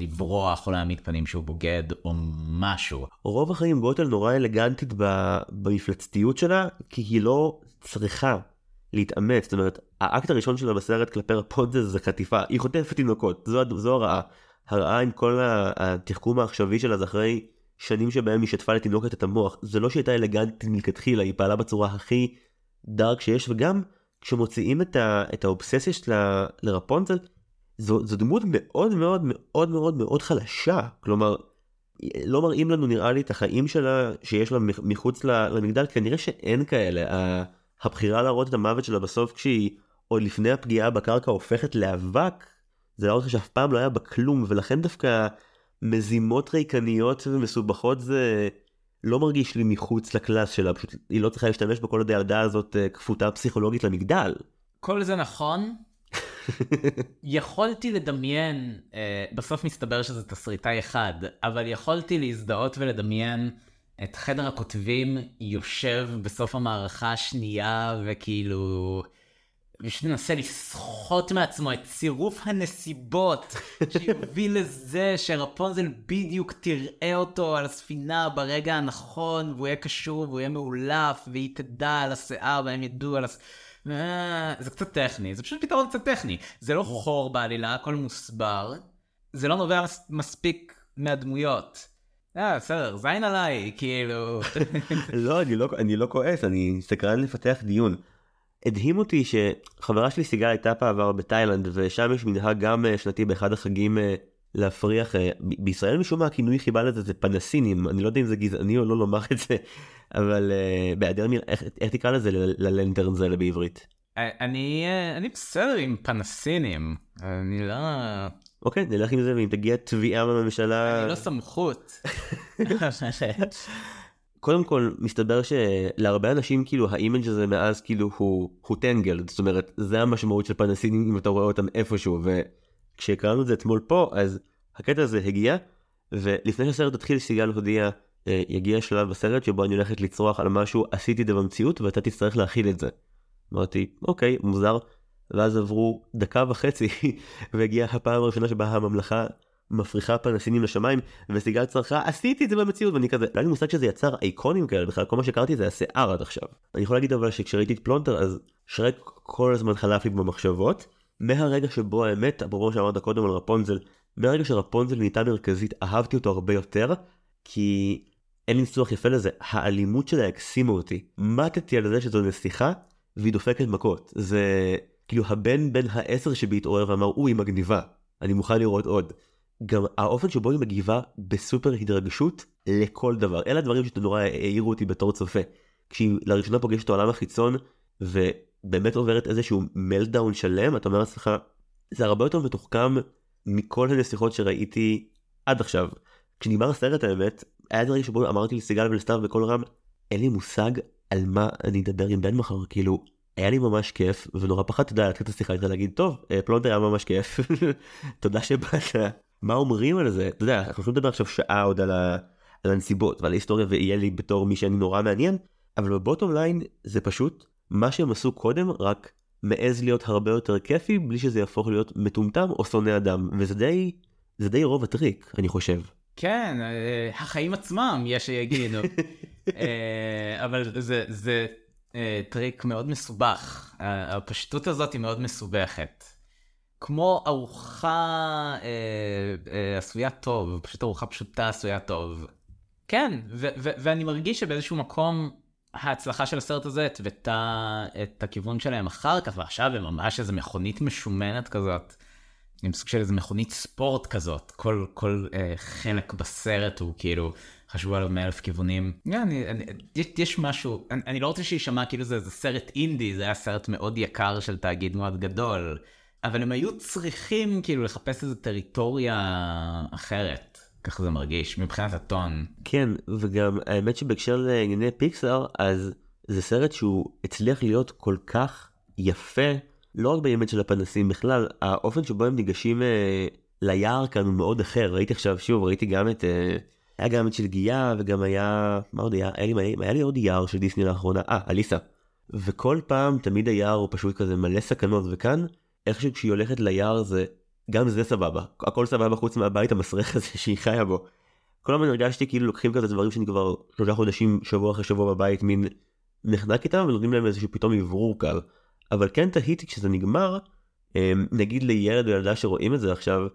לברוח או להעמיד פנים שהוא בוגד או משהו. רוב החיים גוטל נורא אלגנטית במפלצתיות שלה, כי היא לא צריכה להתאמץ. זאת אומרת, האקט הראשון שלה בסרט כלפי רפונזל זה חטיפה, היא חוטפת תינוקות, זו, זו הרעה. הרעה עם כל התחכום העכשווי שלה זה אחרי שנים שבהם היא שטפה לתינוקת את המוח. זה לא שהייתה אלגנטית מלכתחילה, היא פעלה בצורה הכי דארק שיש, וגם כשמוציאים את, ה- את האובססיה שלה לרפונזל, זו, זו דמות מאוד מאוד מאוד מאוד מאוד חלשה. כלומר, לא מראים לנו נראה לי את החיים שלה שיש לה מחוץ למגדל. כנראה שאין כאלה. הבחירה להראות את המוות שלה בסוף כשהיא עוד לפני הפגיעה בקרקע הופכת לאבק. זה להראות לך שאף פעם לא היה בה כלום ולכן דווקא מזימות ריקניות ומסובכות זה לא מרגיש לי מחוץ לקלאס שלה פשוט היא לא צריכה להשתמש בכל עוד הילדה הזאת אה, כפותה פסיכולוגית למגדל. כל זה נכון. יכולתי לדמיין, אה, בסוף מסתבר שזה תסריטאי אחד, אבל יכולתי להזדהות ולדמיין את חדר הכותבים יושב בסוף המערכה השנייה וכאילו פשוט מנסה לסחוט מעצמו את צירוף הנסיבות שיוביל לזה שרפונזל בדיוק תראה אותו על הספינה ברגע הנכון והוא יהיה קשור והוא יהיה מאולף והיא תדע על השיער והם ידעו על הס... אה, זה קצת טכני, זה פשוט פתרון קצת טכני. זה לא חור בעלילה, הכל מוסבר. זה לא נובע מס- מספיק מהדמויות. אה, בסדר, זין עליי, כאילו. לא לא אני לא כועס אני סקרן לפתח דיון. הדהים אותי שחברה שלי סיגל הייתה בעבר בתאילנד ושם יש מנהג גם אה, שנתי באחד החגים אה, להפריח אה, בישראל משום מה הכינוי חיבה לזה זה פנסינים אני לא יודע אם זה גזעני או לא לומר את זה אבל בהיעדר איך, איך תקרא לזה ל lantern זה בעברית. אני, אני בסדר עם פנסינים, אני לא... אוקיי, נלך עם זה ואם תגיע תביעה בממשלה... אני לא סמכות. קודם כל מסתבר שלהרבה אנשים כאילו ה image הזה מאז כאילו הוא הוא Tangled. זאת אומרת זה המשמעות של פנסינים אם אתה רואה אותם איפשהו. וכשקראנו את זה אתמול פה אז הקטע הזה הגיע ולפני שהסרט התחיל סיגל הודיע אה, יגיע שלב בסרט שבו אני הולכת לצרוח על משהו עשיתי את זה במציאות ואתה תצטרך להכיל את זה. אמרתי אוקיי מוזר. ואז עברו דקה וחצי והגיעה הפעם הראשונה שבה הממלכה מפריחה פנסינים לשמיים וסיגל צרחה עשיתי את זה במציאות ואני כזה לא היה לי מושג שזה יצר אייקונים כאלה בכלל כל מה שקראתי זה השיער עד עכשיו. אני יכול להגיד אבל שכשראיתי את פלונטר אז שרק כל הזמן חלף לי במחשבות מהרגע שבו האמת אפרופו שאמרת קודם על רפונזל מהרגע שרפונזל נהייתה מרכזית אהבתי אותו הרבה יותר כי אין לי ניסוח יפה לזה האלימות שלה הקסימה אותי מתתי על זה שזו נסיכה והיא דופקת מכות זה כאילו הבן בן העשר שבי התעורר ואמר היא מגניבה אני מוכן לראות עוד. גם האופן שבו היא מגיבה בסופר התרגשות לכל דבר אלה הדברים שנורא העירו אותי בתור צופה. כשהיא לראשונה פוגשת את העולם החיצון ובאמת עוברת איזשהו meltdown שלם אתה אומר לעצמך זה הרבה יותר מתוחכם מכל הנסיכות שראיתי עד עכשיו. כשנגמר הסרט האמת היה דברים שבו אמרתי לסיגל ולסתיו בקול רם אין לי מושג על מה אני אדבר עם בן מחר כאילו היה לי ממש כיף ונורא פחדתי להתחיל את השיחה איתך להגיד טוב אה, פלונטר היה ממש כיף תודה שבאת מה אומרים על זה אתה יודע אנחנו יכולים לדבר עכשיו שעה עוד על, ה... על הנסיבות ועל ההיסטוריה ויהיה לי בתור מי שאני נורא מעניין אבל ב bottom line זה פשוט מה שהם עשו קודם רק מעז להיות הרבה יותר כיפי בלי שזה יהפוך להיות מטומטם או שונא אדם וזה די זה די רוב הטריק אני חושב. כן אה, החיים עצמם יש שיגידו אה, אבל זה זה אה, טריק מאוד מסובך הפשטות הזאת היא מאוד מסובכת. כמו ארוחה אה, אה, עשויה טוב, פשוט ארוחה פשוטה עשויה טוב. כן, ו- ו- ואני מרגיש שבאיזשהו מקום ההצלחה של הסרט הזה התוותה את הכיוון שלהם אחר כך, ועכשיו הם ממש איזה מכונית משומנת כזאת, עם סוג של איזה מכונית ספורט כזאת, כל, כל אה, חלק בסרט הוא כאילו חשבו עליו מאלף כיוונים. Yeah, אני, אני, יש, יש משהו, אני, אני לא רוצה שיישמע כאילו זה, זה סרט אינדי, זה היה סרט מאוד יקר של תאגיד מאוד גדול. אבל הם היו צריכים כאילו לחפש איזה טריטוריה אחרת. ככה זה מרגיש מבחינת הטון. כן וגם האמת שבהקשר לענייני פיקסאר אז זה סרט שהוא הצליח להיות כל כך יפה לא רק באמת של הפנסים בכלל האופן שבו הם ניגשים אה, ליער כאן הוא מאוד אחר ראיתי עכשיו שוב ראיתי גם את אה, היה גם את של גיאה וגם היה מה עוד היה היה לי, היה לי עוד יער של דיסני לאחרונה אה אליסה וכל פעם תמיד היער הוא פשוט כזה מלא סכנות וכאן איכשהו כשהיא הולכת ליער זה גם זה סבבה הכל סבבה חוץ מהבית המסריח הזה שהיא חיה בו. כל הזמן הרגשתי כאילו לוקחים כזה דברים שאני כבר שלושה חודשים שבוע אחרי שבוע בבית מין נחנק איתם ונותנים להם איזשהו פתאום אוורור קל. אבל כן תהיתי כשזה נגמר אמ, נגיד לילד או ילדה שרואים את זה עכשיו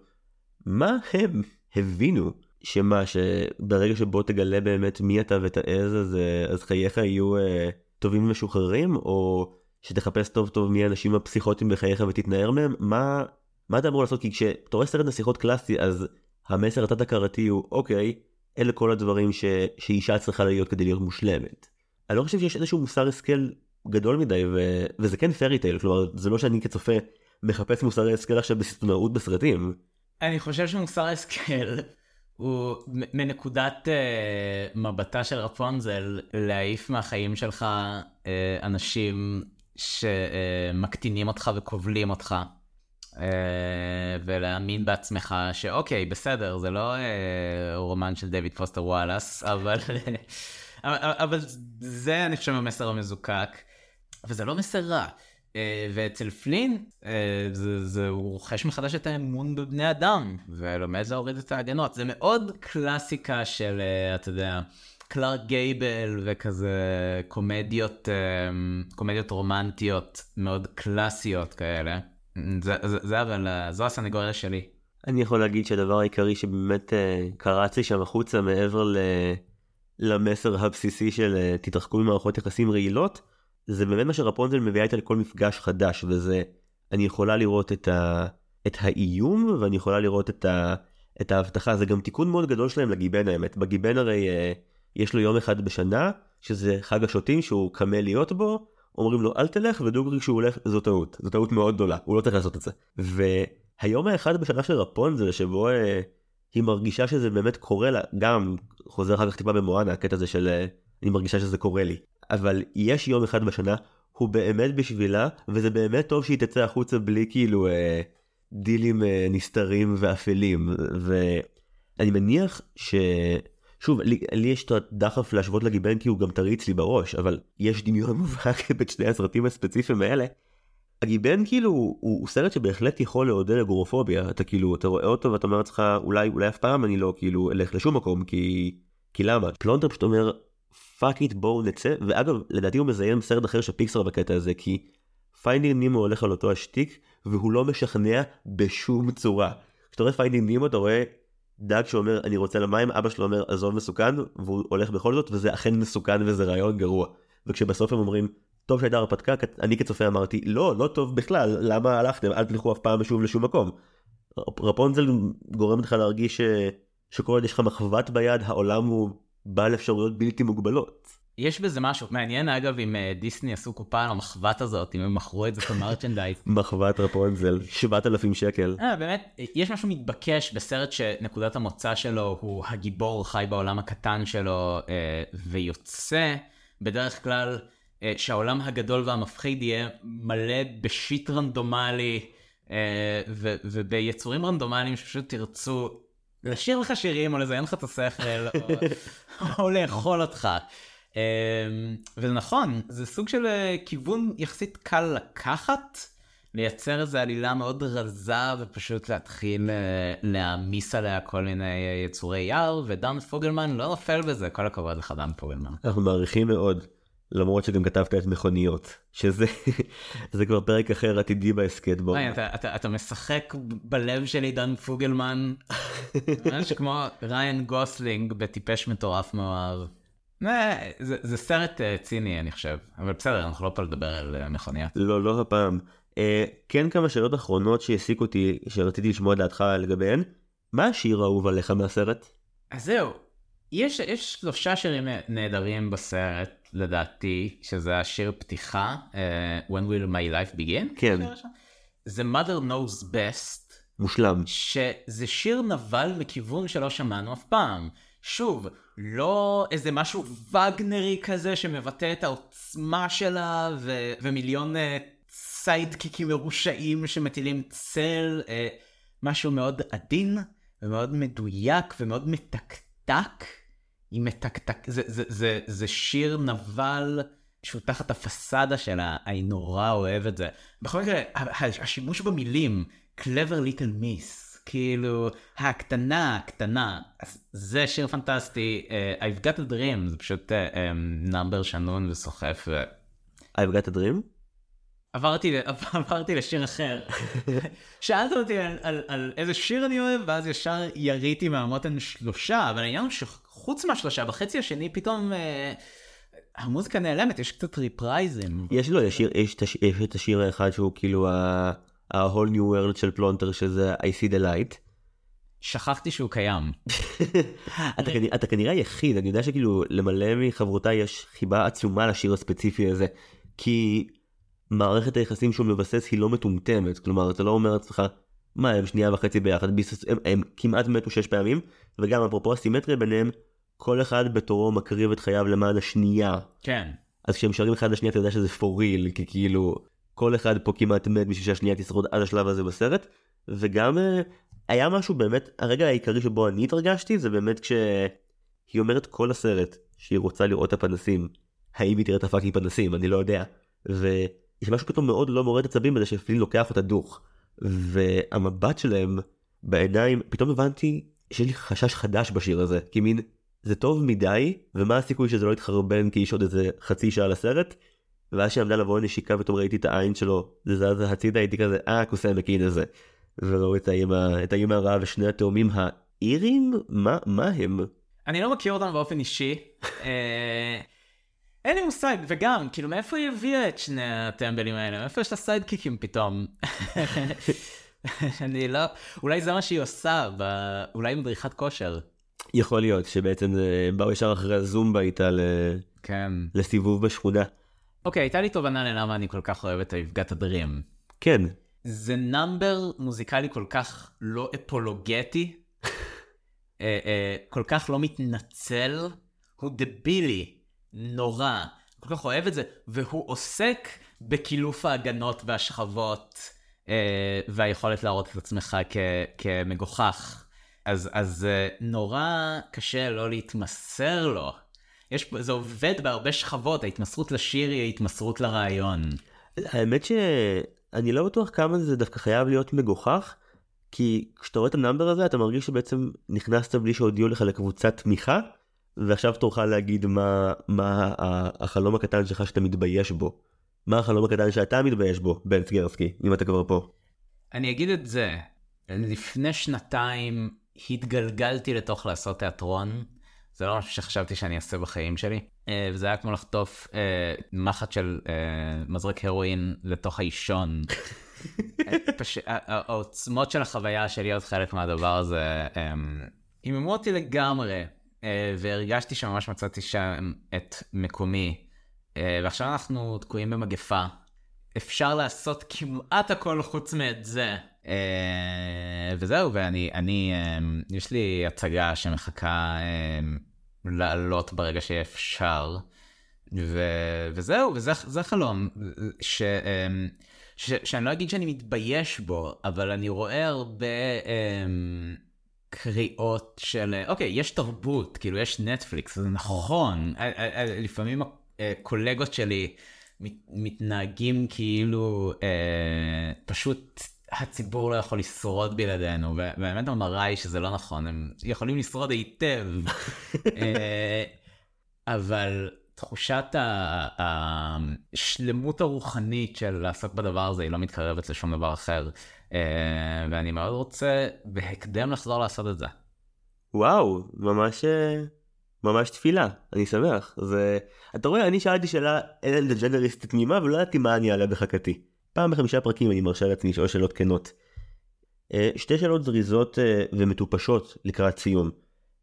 מה הם הבינו שמה שברגע שבו תגלה באמת מי אתה ותעז אז, אז חייך יהיו אה, טובים ומשוחררים או שתחפש טוב טוב מי האנשים הפסיכוטיים בחייך ותתנער מהם מה מה אתה אמור לעשות כי כשאתה רואה סרט נסיכות קלאסי אז המסר התת הכרתי הוא אוקיי אלה כל הדברים ש... שאישה צריכה להיות כדי להיות מושלמת. אני לא חושב שיש איזשהו מוסר השכל גדול מדי ו... וזה כן פרי טייל כלומר זה לא שאני כצופה מחפש מוסר השכל עכשיו בסיטונאות בסרטים. אני חושב שמוסר השכל הוא מנקודת uh, מבטה של רפונזל להעיף מהחיים שלך uh, אנשים שמקטינים אותך וכובלים אותך. אה, ולהאמין בעצמך שאוקיי בסדר זה לא אה, רומן של דויד פוסטר וואלאס אבל אבל זה אני חושב המסר המזוקק וזה לא מסר רע. אה, ואצל פלין זה, זה הוא רוכש מחדש את האמון בבני אדם ולומד להוריד את ההגנות זה מאוד קלאסיקה של אתה יודע. קלארק גייבל וכזה קומדיות אמ, קומדיות רומנטיות מאוד קלאסיות כאלה. זה, זה, זה אבל זו הסנגוריה שלי. אני יכול להגיד שהדבר העיקרי שבאמת uh, קרץ לי שם החוצה מעבר ל... למסר הבסיסי של uh, תתרחקו ממערכות יחסים רעילות זה באמת מה שרפונזל מביאה איתה לכל מפגש חדש וזה אני יכולה לראות את, ה... את האיום ואני יכולה לראות את, ה... את ההבטחה זה גם תיקון מאוד גדול שלהם לגיבן האמת בגיבן הרי יש לו יום אחד בשנה, שזה חג השוטים שהוא קמה להיות בו, אומרים לו אל תלך ודוגרי כשהוא הולך זו טעות זו טעות מאוד גדולה הוא לא צריך לעשות את זה. והיום האחד בשנה של רפונזל שבו אה, היא מרגישה שזה באמת קורה לה גם חוזר אחר כך טיפה במואנה הקטע הזה של אה, אני מרגישה שזה קורה לי אבל יש יום אחד בשנה הוא באמת בשבילה וזה באמת טוב שהיא תצא החוצה בלי כאילו אה, דילים אה, נסתרים ואפלים. ואני מניח ש... שוב, לי, לי יש את הדחף להשוות לגיבן כי הוא גם טרי לי בראש, אבל יש דמיון מובהק בין שני הסרטים הספציפיים האלה. הגיבן כאילו הוא, הוא סרט שבהחלט יכול לעודד אגורופוביה, אתה כאילו, אתה רואה אותו ואתה אומר לעצמך אולי, אולי אף פעם אני לא כאילו אלך לשום מקום כי, כי למה? פלונטר פשוט אומר fuck it בואו נצא, ואגב לדעתי הוא מזיין סרט אחר של פיקסאר בקטע הזה כי Finding Nemo הולך על אותו השטיק והוא לא משכנע בשום צורה. כשאתה רואה Finding Nemo אתה רואה דג שאומר אני רוצה למים אבא שלו אומר עזוב מסוכן והוא הולך בכל זאת וזה אכן מסוכן וזה רעיון גרוע וכשבסוף הם אומרים טוב שהייתה הרפתקה אני כצופה אמרתי לא לא טוב בכלל למה הלכתם אל תלכו אף פעם שוב לשום מקום. רפונזל גורם לך להרגיש ש... שכל עוד יש לך מחבת ביד העולם הוא בעל אפשרויות בלתי מוגבלות. יש בזה משהו מעניין אגב אם אה, דיסני עשו קופה על המחבת הזאת אם הם מכרו את זה כמרצ'נדייז. מחבת רפונזל 7,000 שקל. אה, באמת יש משהו מתבקש בסרט שנקודת המוצא שלו הוא הגיבור חי בעולם הקטן שלו אה, ויוצא בדרך כלל אה, שהעולם הגדול והמפחיד יהיה מלא בשיט רנדומלי וביצורים רנדומליים שפשוט תרצו לשיר לך שירים או לזיין לך את השכל או לאכול אותך. אמ, וזה נכון, זה סוג של אה, כיוון יחסית קל לקחת, לייצר איזו עלילה מאוד רזה ופשוט להתחיל אה, להעמיס עליה כל מיני אה, יצורי יער, ודן פוגלמן לא נופל בזה, כל הכבוד לך דן פוגלמן. אנחנו מעריכים מאוד. למרות שגם כתבת את מכוניות שזה זה כבר פרק אחר עתידי בהסכת בו. אתה, אתה, אתה משחק בלב שלי דן פוגלמן ממש כמו ריין גוסלינג בטיפש מטורף מאוהב. אה, זה, זה סרט uh, ציני אני חושב אבל בסדר אנחנו לא פה לדבר על uh, מכוניות. לא לא הפעם. Uh, כן כמה שאלות אחרונות שהעסיקו אותי שרציתי לשמוע את דעתך לגביהן. מה השיר האהוב עליך מהסרט? אז זהו יש יש שלושה שירים נהדרים בסרט לדעתי שזה השיר פתיחה uh, When will my life begin. כן. זה mother knows best. מושלם. שזה שיר נבל מכיוון שלא שמענו אף פעם. שוב, לא איזה משהו וגנרי כזה שמבטא את העוצמה שלה ו- ומיליון uh, סיידקיקים מרושעים שמטילים צל, uh, משהו מאוד עדין ומאוד מדויק ומאוד מתקתק. היא מתקתק, זה, זה, זה, זה שיר נבל שהוא תחת הפסאדה שלה, אני נורא אוהב את זה. בכל מקרה, השימוש במילים, clever little miss. כאילו הקטנה הקטנה זה שיר פנטסטי uh, I've got a dream זה פשוט נאמבר uh, um, שנון וסוחף. ו... I've got a dream? עברתי, עברתי לשיר אחר. שאלת אותי על, על, על איזה שיר אני אוהב ואז ישר יריתי מהמותן שלושה אבל העניין הוא שחוץ מהשלושה בחצי השני פתאום uh, המוזיקה נעלמת יש קצת ריפרייזים. יש לו יש, יש, יש את השיר האחד שהוא כאילו ה... ה-whole new world של פלונטר שזה I see the light. שכחתי שהוא קיים. אתה, כנראה, אתה כנראה היחיד, אני יודע שכאילו למלא מחברותיי יש חיבה עצומה לשיר הספציפי הזה, כי מערכת היחסים שהוא מבסס היא לא מטומטמת, כלומר אתה לא אומר לעצמך, מה הם שנייה וחצי ביחד, ביסס, הם, הם כמעט מתו שש פעמים, וגם אפרופו הסימטריה ביניהם, כל אחד בתורו מקריב את חייו למען השנייה. כן. אז כשהם שרים אחד לשנייה אתה יודע שזה for real, כי כאילו כל אחד פה כמעט מת בשביל שהשנייה תשרוד עד השלב הזה בסרט וגם אה, היה משהו באמת הרגע העיקרי שבו אני התרגשתי זה באמת כשהיא אומרת כל הסרט שהיא רוצה לראות את הפנסים האם היא תראה את הפאקינג פנסים אני לא יודע. ויש משהו פתאום מאוד לא מורד עצבים בזה שפלין לוקח אותה דוך והמבט שלהם בעיניים פתאום הבנתי שיש לי חשש חדש בשיר הזה כי מין זה טוב מדי ומה הסיכוי שזה לא יתחרבן כי יש עוד איזה חצי שעה לסרט ואז שעמדה לבוא נשיקה ופתאום ראיתי את העין שלו זה זז הצידה הייתי כזה אה כוסי ענקין הזה. וראו את האמא הרעה ושני התאומים האירים מה מה הם. אני לא מכיר אותם באופן אישי. אה, אין לי מושג וגם כאילו מאיפה היא הביאה את שני הטמבלים האלה מאיפה יש לה סיידקיקים פתאום. אני לא אולי זה מה שהיא עושה ב... אולי מדריכת כושר. יכול להיות שבעצם באו ישר אחרי הזומבה איתה ל... כן. לסיבוב בשכונה. אוקיי, הייתה לי תובנה ללמה אני כל כך אוהב את היפגת הדרים. כן. זה נאמבר מוזיקלי כל כך לא אפולוגטי, אה, אה, כל כך לא מתנצל, הוא דבילי, נורא, כל כך אוהב את זה, והוא עוסק בקילוף ההגנות והשכבות, אה, והיכולת להראות את עצמך כ- כמגוחך. אז, אז נורא קשה לא להתמסר לו. יש, זה עובד בהרבה שכבות, ההתמסרות לשיר היא ההתמסרות לרעיון. האמת שאני לא בטוח כמה זה דווקא חייב להיות מגוחך, כי כשאתה רואה את ה number הזה אתה מרגיש שבעצם נכנסת בלי שהודיעו לך לקבוצת תמיכה, ועכשיו תורך להגיד מה, מה החלום הקטן שלך שאתה מתבייש בו. מה החלום הקטן שאתה מתבייש בו, בן סגרסקי, אם אתה כבר פה. אני אגיד את זה, לפני שנתיים התגלגלתי לתוך לעשות תיאטרון. זה לא משהו שחשבתי שאני אעשה בחיים שלי. אה, וזה היה כמו לחטוף אה, מחט של אה, מזרק הרואין לתוך האישון. פש... העוצמות של החוויה של להיות חלק מהדבר הזה היממו אותי לגמרי, והרגשתי שממש מצאתי שם את מקומי. ועכשיו אנחנו תקועים במגפה. אפשר לעשות כמעט הכל חוץ מאת זה. וזהו, ואני, אני, יש לי הצגה שמחכה לעלות ברגע שיהיה אפשר. ו... וזהו, וזה חלום, ש... ש... שאני לא אגיד שאני מתבייש בו, אבל אני רואה הרבה קריאות של, אוקיי, יש תרבות, כאילו יש נטפליקס, זה נכון, לפעמים הקולגות שלי מת... מתנהגים כאילו uh, פשוט הציבור לא יכול לשרוד בלעדינו, ובאמת המראה היא שזה לא נכון, הם יכולים לשרוד היטב. אה, אבל תחושת השלמות הרוחנית של לעסוק בדבר הזה היא לא מתקרבת לשום דבר אחר. אה, ואני מאוד רוצה בהקדם לחזור לעשות את זה. וואו, ממש, אה, ממש תפילה, אני שמח. זה... אתה רואה, אני שאלתי שאלה אלן דה ג'נריסט תמימה ולא ידעתי מה אני אעלה בחכתי. פעם בחמישה פרקים אני מרשה לעצמי לשאול שאלות כנות. אה, שתי שאלות זריזות אה, ומטופשות לקראת סיום.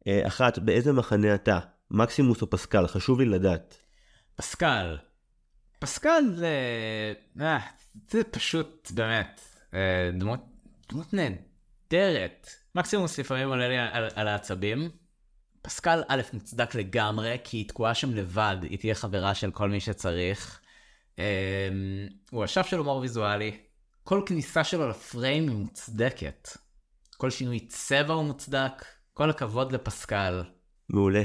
אה, אחת, באיזה מחנה אתה? מקסימוס או פסקל? חשוב לי לדעת. פסקל. פסקל זה... זה פשוט באמת דמות, דמות נהדרת. מקסימוס לפעמים עולה לי על, על העצבים. פסקל א' מוצדק לגמרי כי היא תקועה שם לבד, היא תהיה חברה של כל מי שצריך. אמ, הוא אשף של הומור ויזואלי, כל כניסה שלו לפריים היא מוצדקת. כל שינוי צבע הוא מוצדק, כל הכבוד לפסקל. מעולה.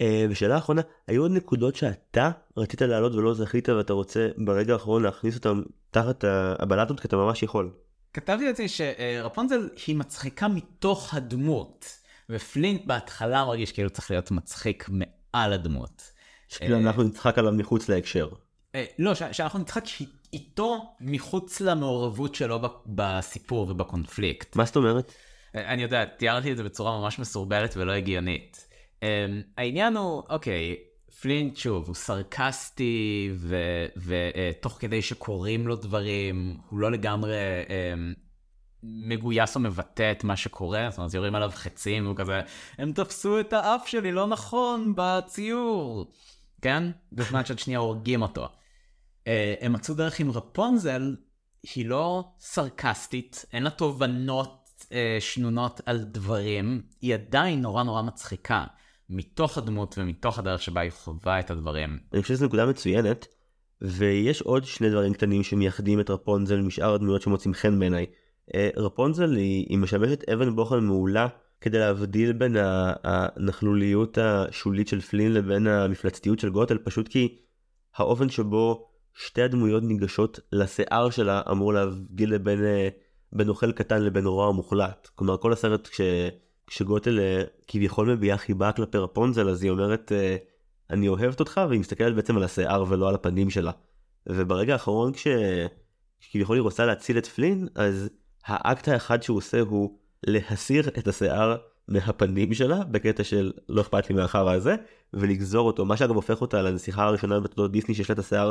אה, ושאלה אחרונה, היו עוד נקודות שאתה רצית להעלות ולא זכית ואתה רוצה ברגע האחרון להכניס אותם תחת הבלטות כי אתה ממש יכול. כתבתי לעצמי שרפונזל היא מצחיקה מתוך הדמות, ופלינט בהתחלה מרגיש כאילו צריך להיות מצחיק מעל הדמות. שכאילו אנחנו נצחק עליו מחוץ להקשר. אה, לא, שאנחנו נצחק איתו מחוץ למעורבות שלו בסיפור ובקונפליקט. מה זאת אומרת? אה, אני יודע, תיארתי את זה בצורה ממש מסורבלת ולא הגיונית. אה, העניין הוא, אוקיי, פלינט שוב, הוא סרקסטי, ותוך כדי שקורים לו דברים, הוא לא לגמרי מגויס או מבטא את מה שקורה, זאת אומרת, יורים עליו חצים, והוא כזה, הם תפסו את האף שלי לא נכון בציור, כן? בזמן שעוד שנייה הורגים אותו. אה, הם מצאו דרך עם רפונזל, היא לא סרקסטית, אין לה תובנות אה, שנונות על דברים, היא עדיין נורא נורא מצחיקה, מתוך הדמות ומתוך הדרך שבה היא חווה את הדברים. אני חושב שזו נקודה מצוינת, ויש עוד שני דברים קטנים שמייחדים את רפונזל משאר הדמויות שמוצאים חן בעיניי. אה, רפונזל היא, היא משמשת אבן בוחן מעולה כדי להבדיל בין הנכלוליות השולית של פלין לבין המפלצתיות של גוטל, פשוט כי האופן שבו שתי הדמויות ניגשות לשיער שלה אמור להבדיל לבין אה, בין אוכל קטן לבין רוע מוחלט. כלומר כל הסרט כש, כשגוטל אה, כביכול מביעה חיבה כלפי רפונזל אז היא אומרת אה, אני אוהבת אותך והיא מסתכלת בעצם על השיער ולא על הפנים שלה. וברגע האחרון כש... כביכול היא רוצה להציל את פלין אז האקט האחד שהוא עושה הוא להסיר את השיער מהפנים שלה בקטע של לא אכפת לי מהחרא הזה ולגזור אותו מה שאגב הופך אותה לנסיכה הראשונה בתולדות דיסני שיש לה את השיער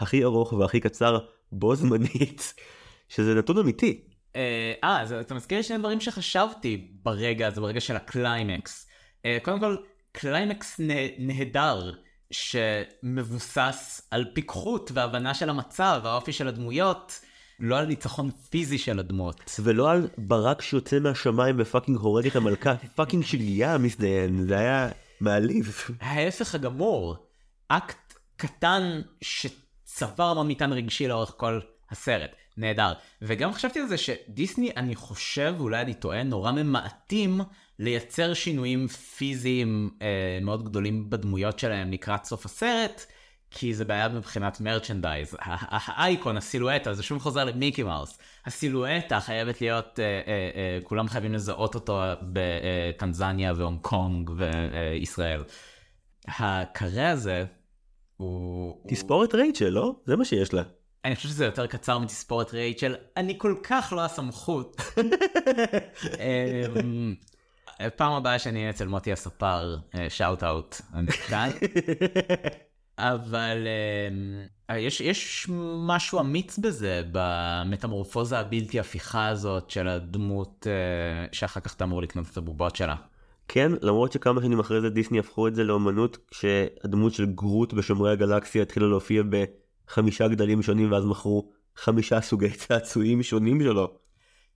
הכי ארוך והכי קצר בו זמנית, שזה נתון אמיתי. אה, אז אתה מזכיר לי שני דברים שחשבתי ברגע הזה, ברגע של הקליימקס. אה, קודם כל, קליימקס נהדר. שמבוסס על פיקחות והבנה של המצב, האופי של הדמויות, לא על ניצחון פיזי של הדמות. ולא על ברק שיוצא מהשמיים ו fucking הורג את המלכה, fucking שליה מזדיין, זה היה מעליב. ההפך הגמור, אקט קטן שצבר המון מטען רגשי לאורך כל הסרט. נהדר. וגם חשבתי על זה שדיסני, אני חושב, אולי אני טועה, נורא ממעטים לייצר שינויים פיזיים אה, מאוד גדולים בדמויות שלהם לקראת סוף הסרט, כי זה בעיה מבחינת merchandise. האייקון, הסילואטה, זה שוב חוזר למיקי מאוס. הסילואטה חייבת להיות, אה, אה, אה, כולם חייבים לזהות אותו בטנזניה והונג קונג וישראל. הקרה הזה הוא... תספורת רייצ'ל, לא? זה מה שיש לה. אני חושב שזה יותר קצר מתספורת רייצ'ל, אני כל כך לא הסמכות. אמ, פעם הבאה שאני אהיה אצל מוטי הספר, שאוט אאוט. אבל אמ, יש, יש משהו אמיץ בזה במטמורפוזה הבלתי הפיכה הזאת של הדמות אה, שאחר כך אתה אמור לקנות את הבובות שלה. כן, למרות שכמה שנים אחרי זה דיסני הפכו את זה לאומנות כשהדמות של גרוט בשומרי הגלקסיה התחילה להופיע בחמישה גדלים שונים ואז מכרו חמישה סוגי צעצועים שונים שלו.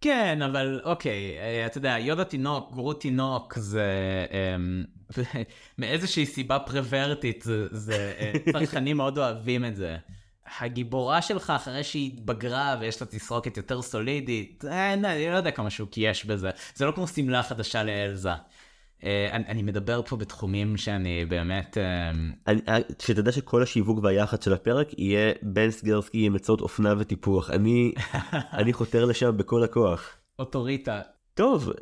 כן, אבל אוקיי, אה, אתה יודע, יודה תינוק, גרוט תינוק, זה אמ, מאיזושהי סיבה פרוורטית, זה, זה אה, צרכנים מאוד אוהבים את זה. הגיבורה שלך אחרי שהיא התבגרה ויש לה תסרוקת יותר סולידית, אה, אני לא יודע כמה שוק יש בזה. זה לא כמו שמלה חדשה לאלזה. אה, אני, אני מדבר פה בתחומים שאני באמת... אה, אני, אה, שתדע שכל השיווק והיח"צ של הפרק יהיה בן סגרסקי עם עצות אופנה וטיפוח. אני, אני חותר לשם בכל הכוח. אוטוריטה. טוב,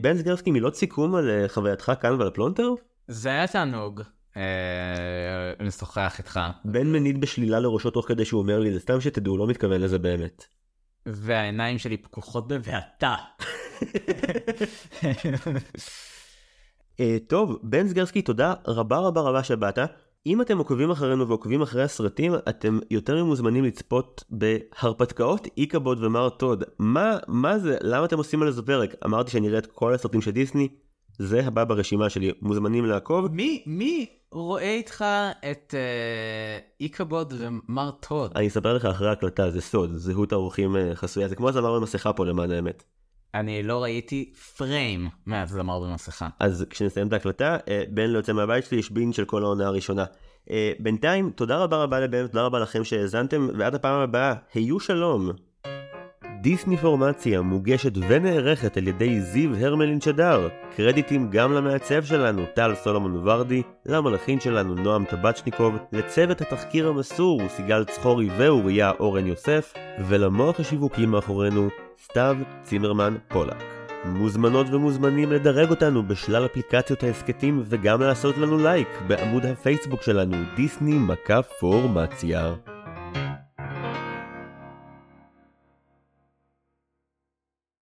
בן סגרסקי מילות סיכום על חווייתך כאן ועל הפלונטר? זה היה תענוג. לשוחח איתך. בן מניד בשלילה לראשו תוך כדי שהוא אומר לי, זה סתם שתדעו, לא מתכוון לזה באמת. והעיניים שלי פקוחות בבעתה. Uh, טוב, בן סגרסקי, תודה רבה רבה רבה שבאת. אם אתם עוקבים אחרינו ועוקבים אחרי הסרטים, אתם יותר ממוזמנים לצפות בהרפתקאות איקבוד ומר טוד. מה, מה זה? למה אתם עושים על זה פרק? אמרתי שאני אראה את כל הסרטים של דיסני, זה הבא ברשימה שלי, מוזמנים לעקוב. מי, מי רואה איתך את אה, איקבוד ומר טוד? אני אספר לך אחרי ההקלטה, זה סוד, זהות האורחים אה, חסויה, זה כמו הזמר במסכה פה למען האמת. אני לא ראיתי פריים מהזמר במסכה. אז כשנסיים את ההקלטה, אה, בן לא יוצא מהבית שלי, יש בין של כל העונה הראשונה. אה, בינתיים, תודה רבה רבה לבן, תודה רבה לכם שהאזנתם, ועד הפעם הבאה, היו שלום. דיסני פורמציה מוגשת ונערכת על ידי זיו הרמלין שדר. קרדיטים גם למעצב שלנו, טל סולומון ורדי, למלאכין שלנו, נועם טבצ'ניקוב, לצוות התחקיר המסור, סיגל צחורי ואוריה אורן יוסף, ולמוח השיווקי מאחורינו, סתיו צימרמן פולק. מוזמנות ומוזמנים לדרג אותנו בשלל אפליקציות ההסכתים וגם לעשות לנו לייק בעמוד הפייסבוק שלנו, דיסני מכה פורמציה.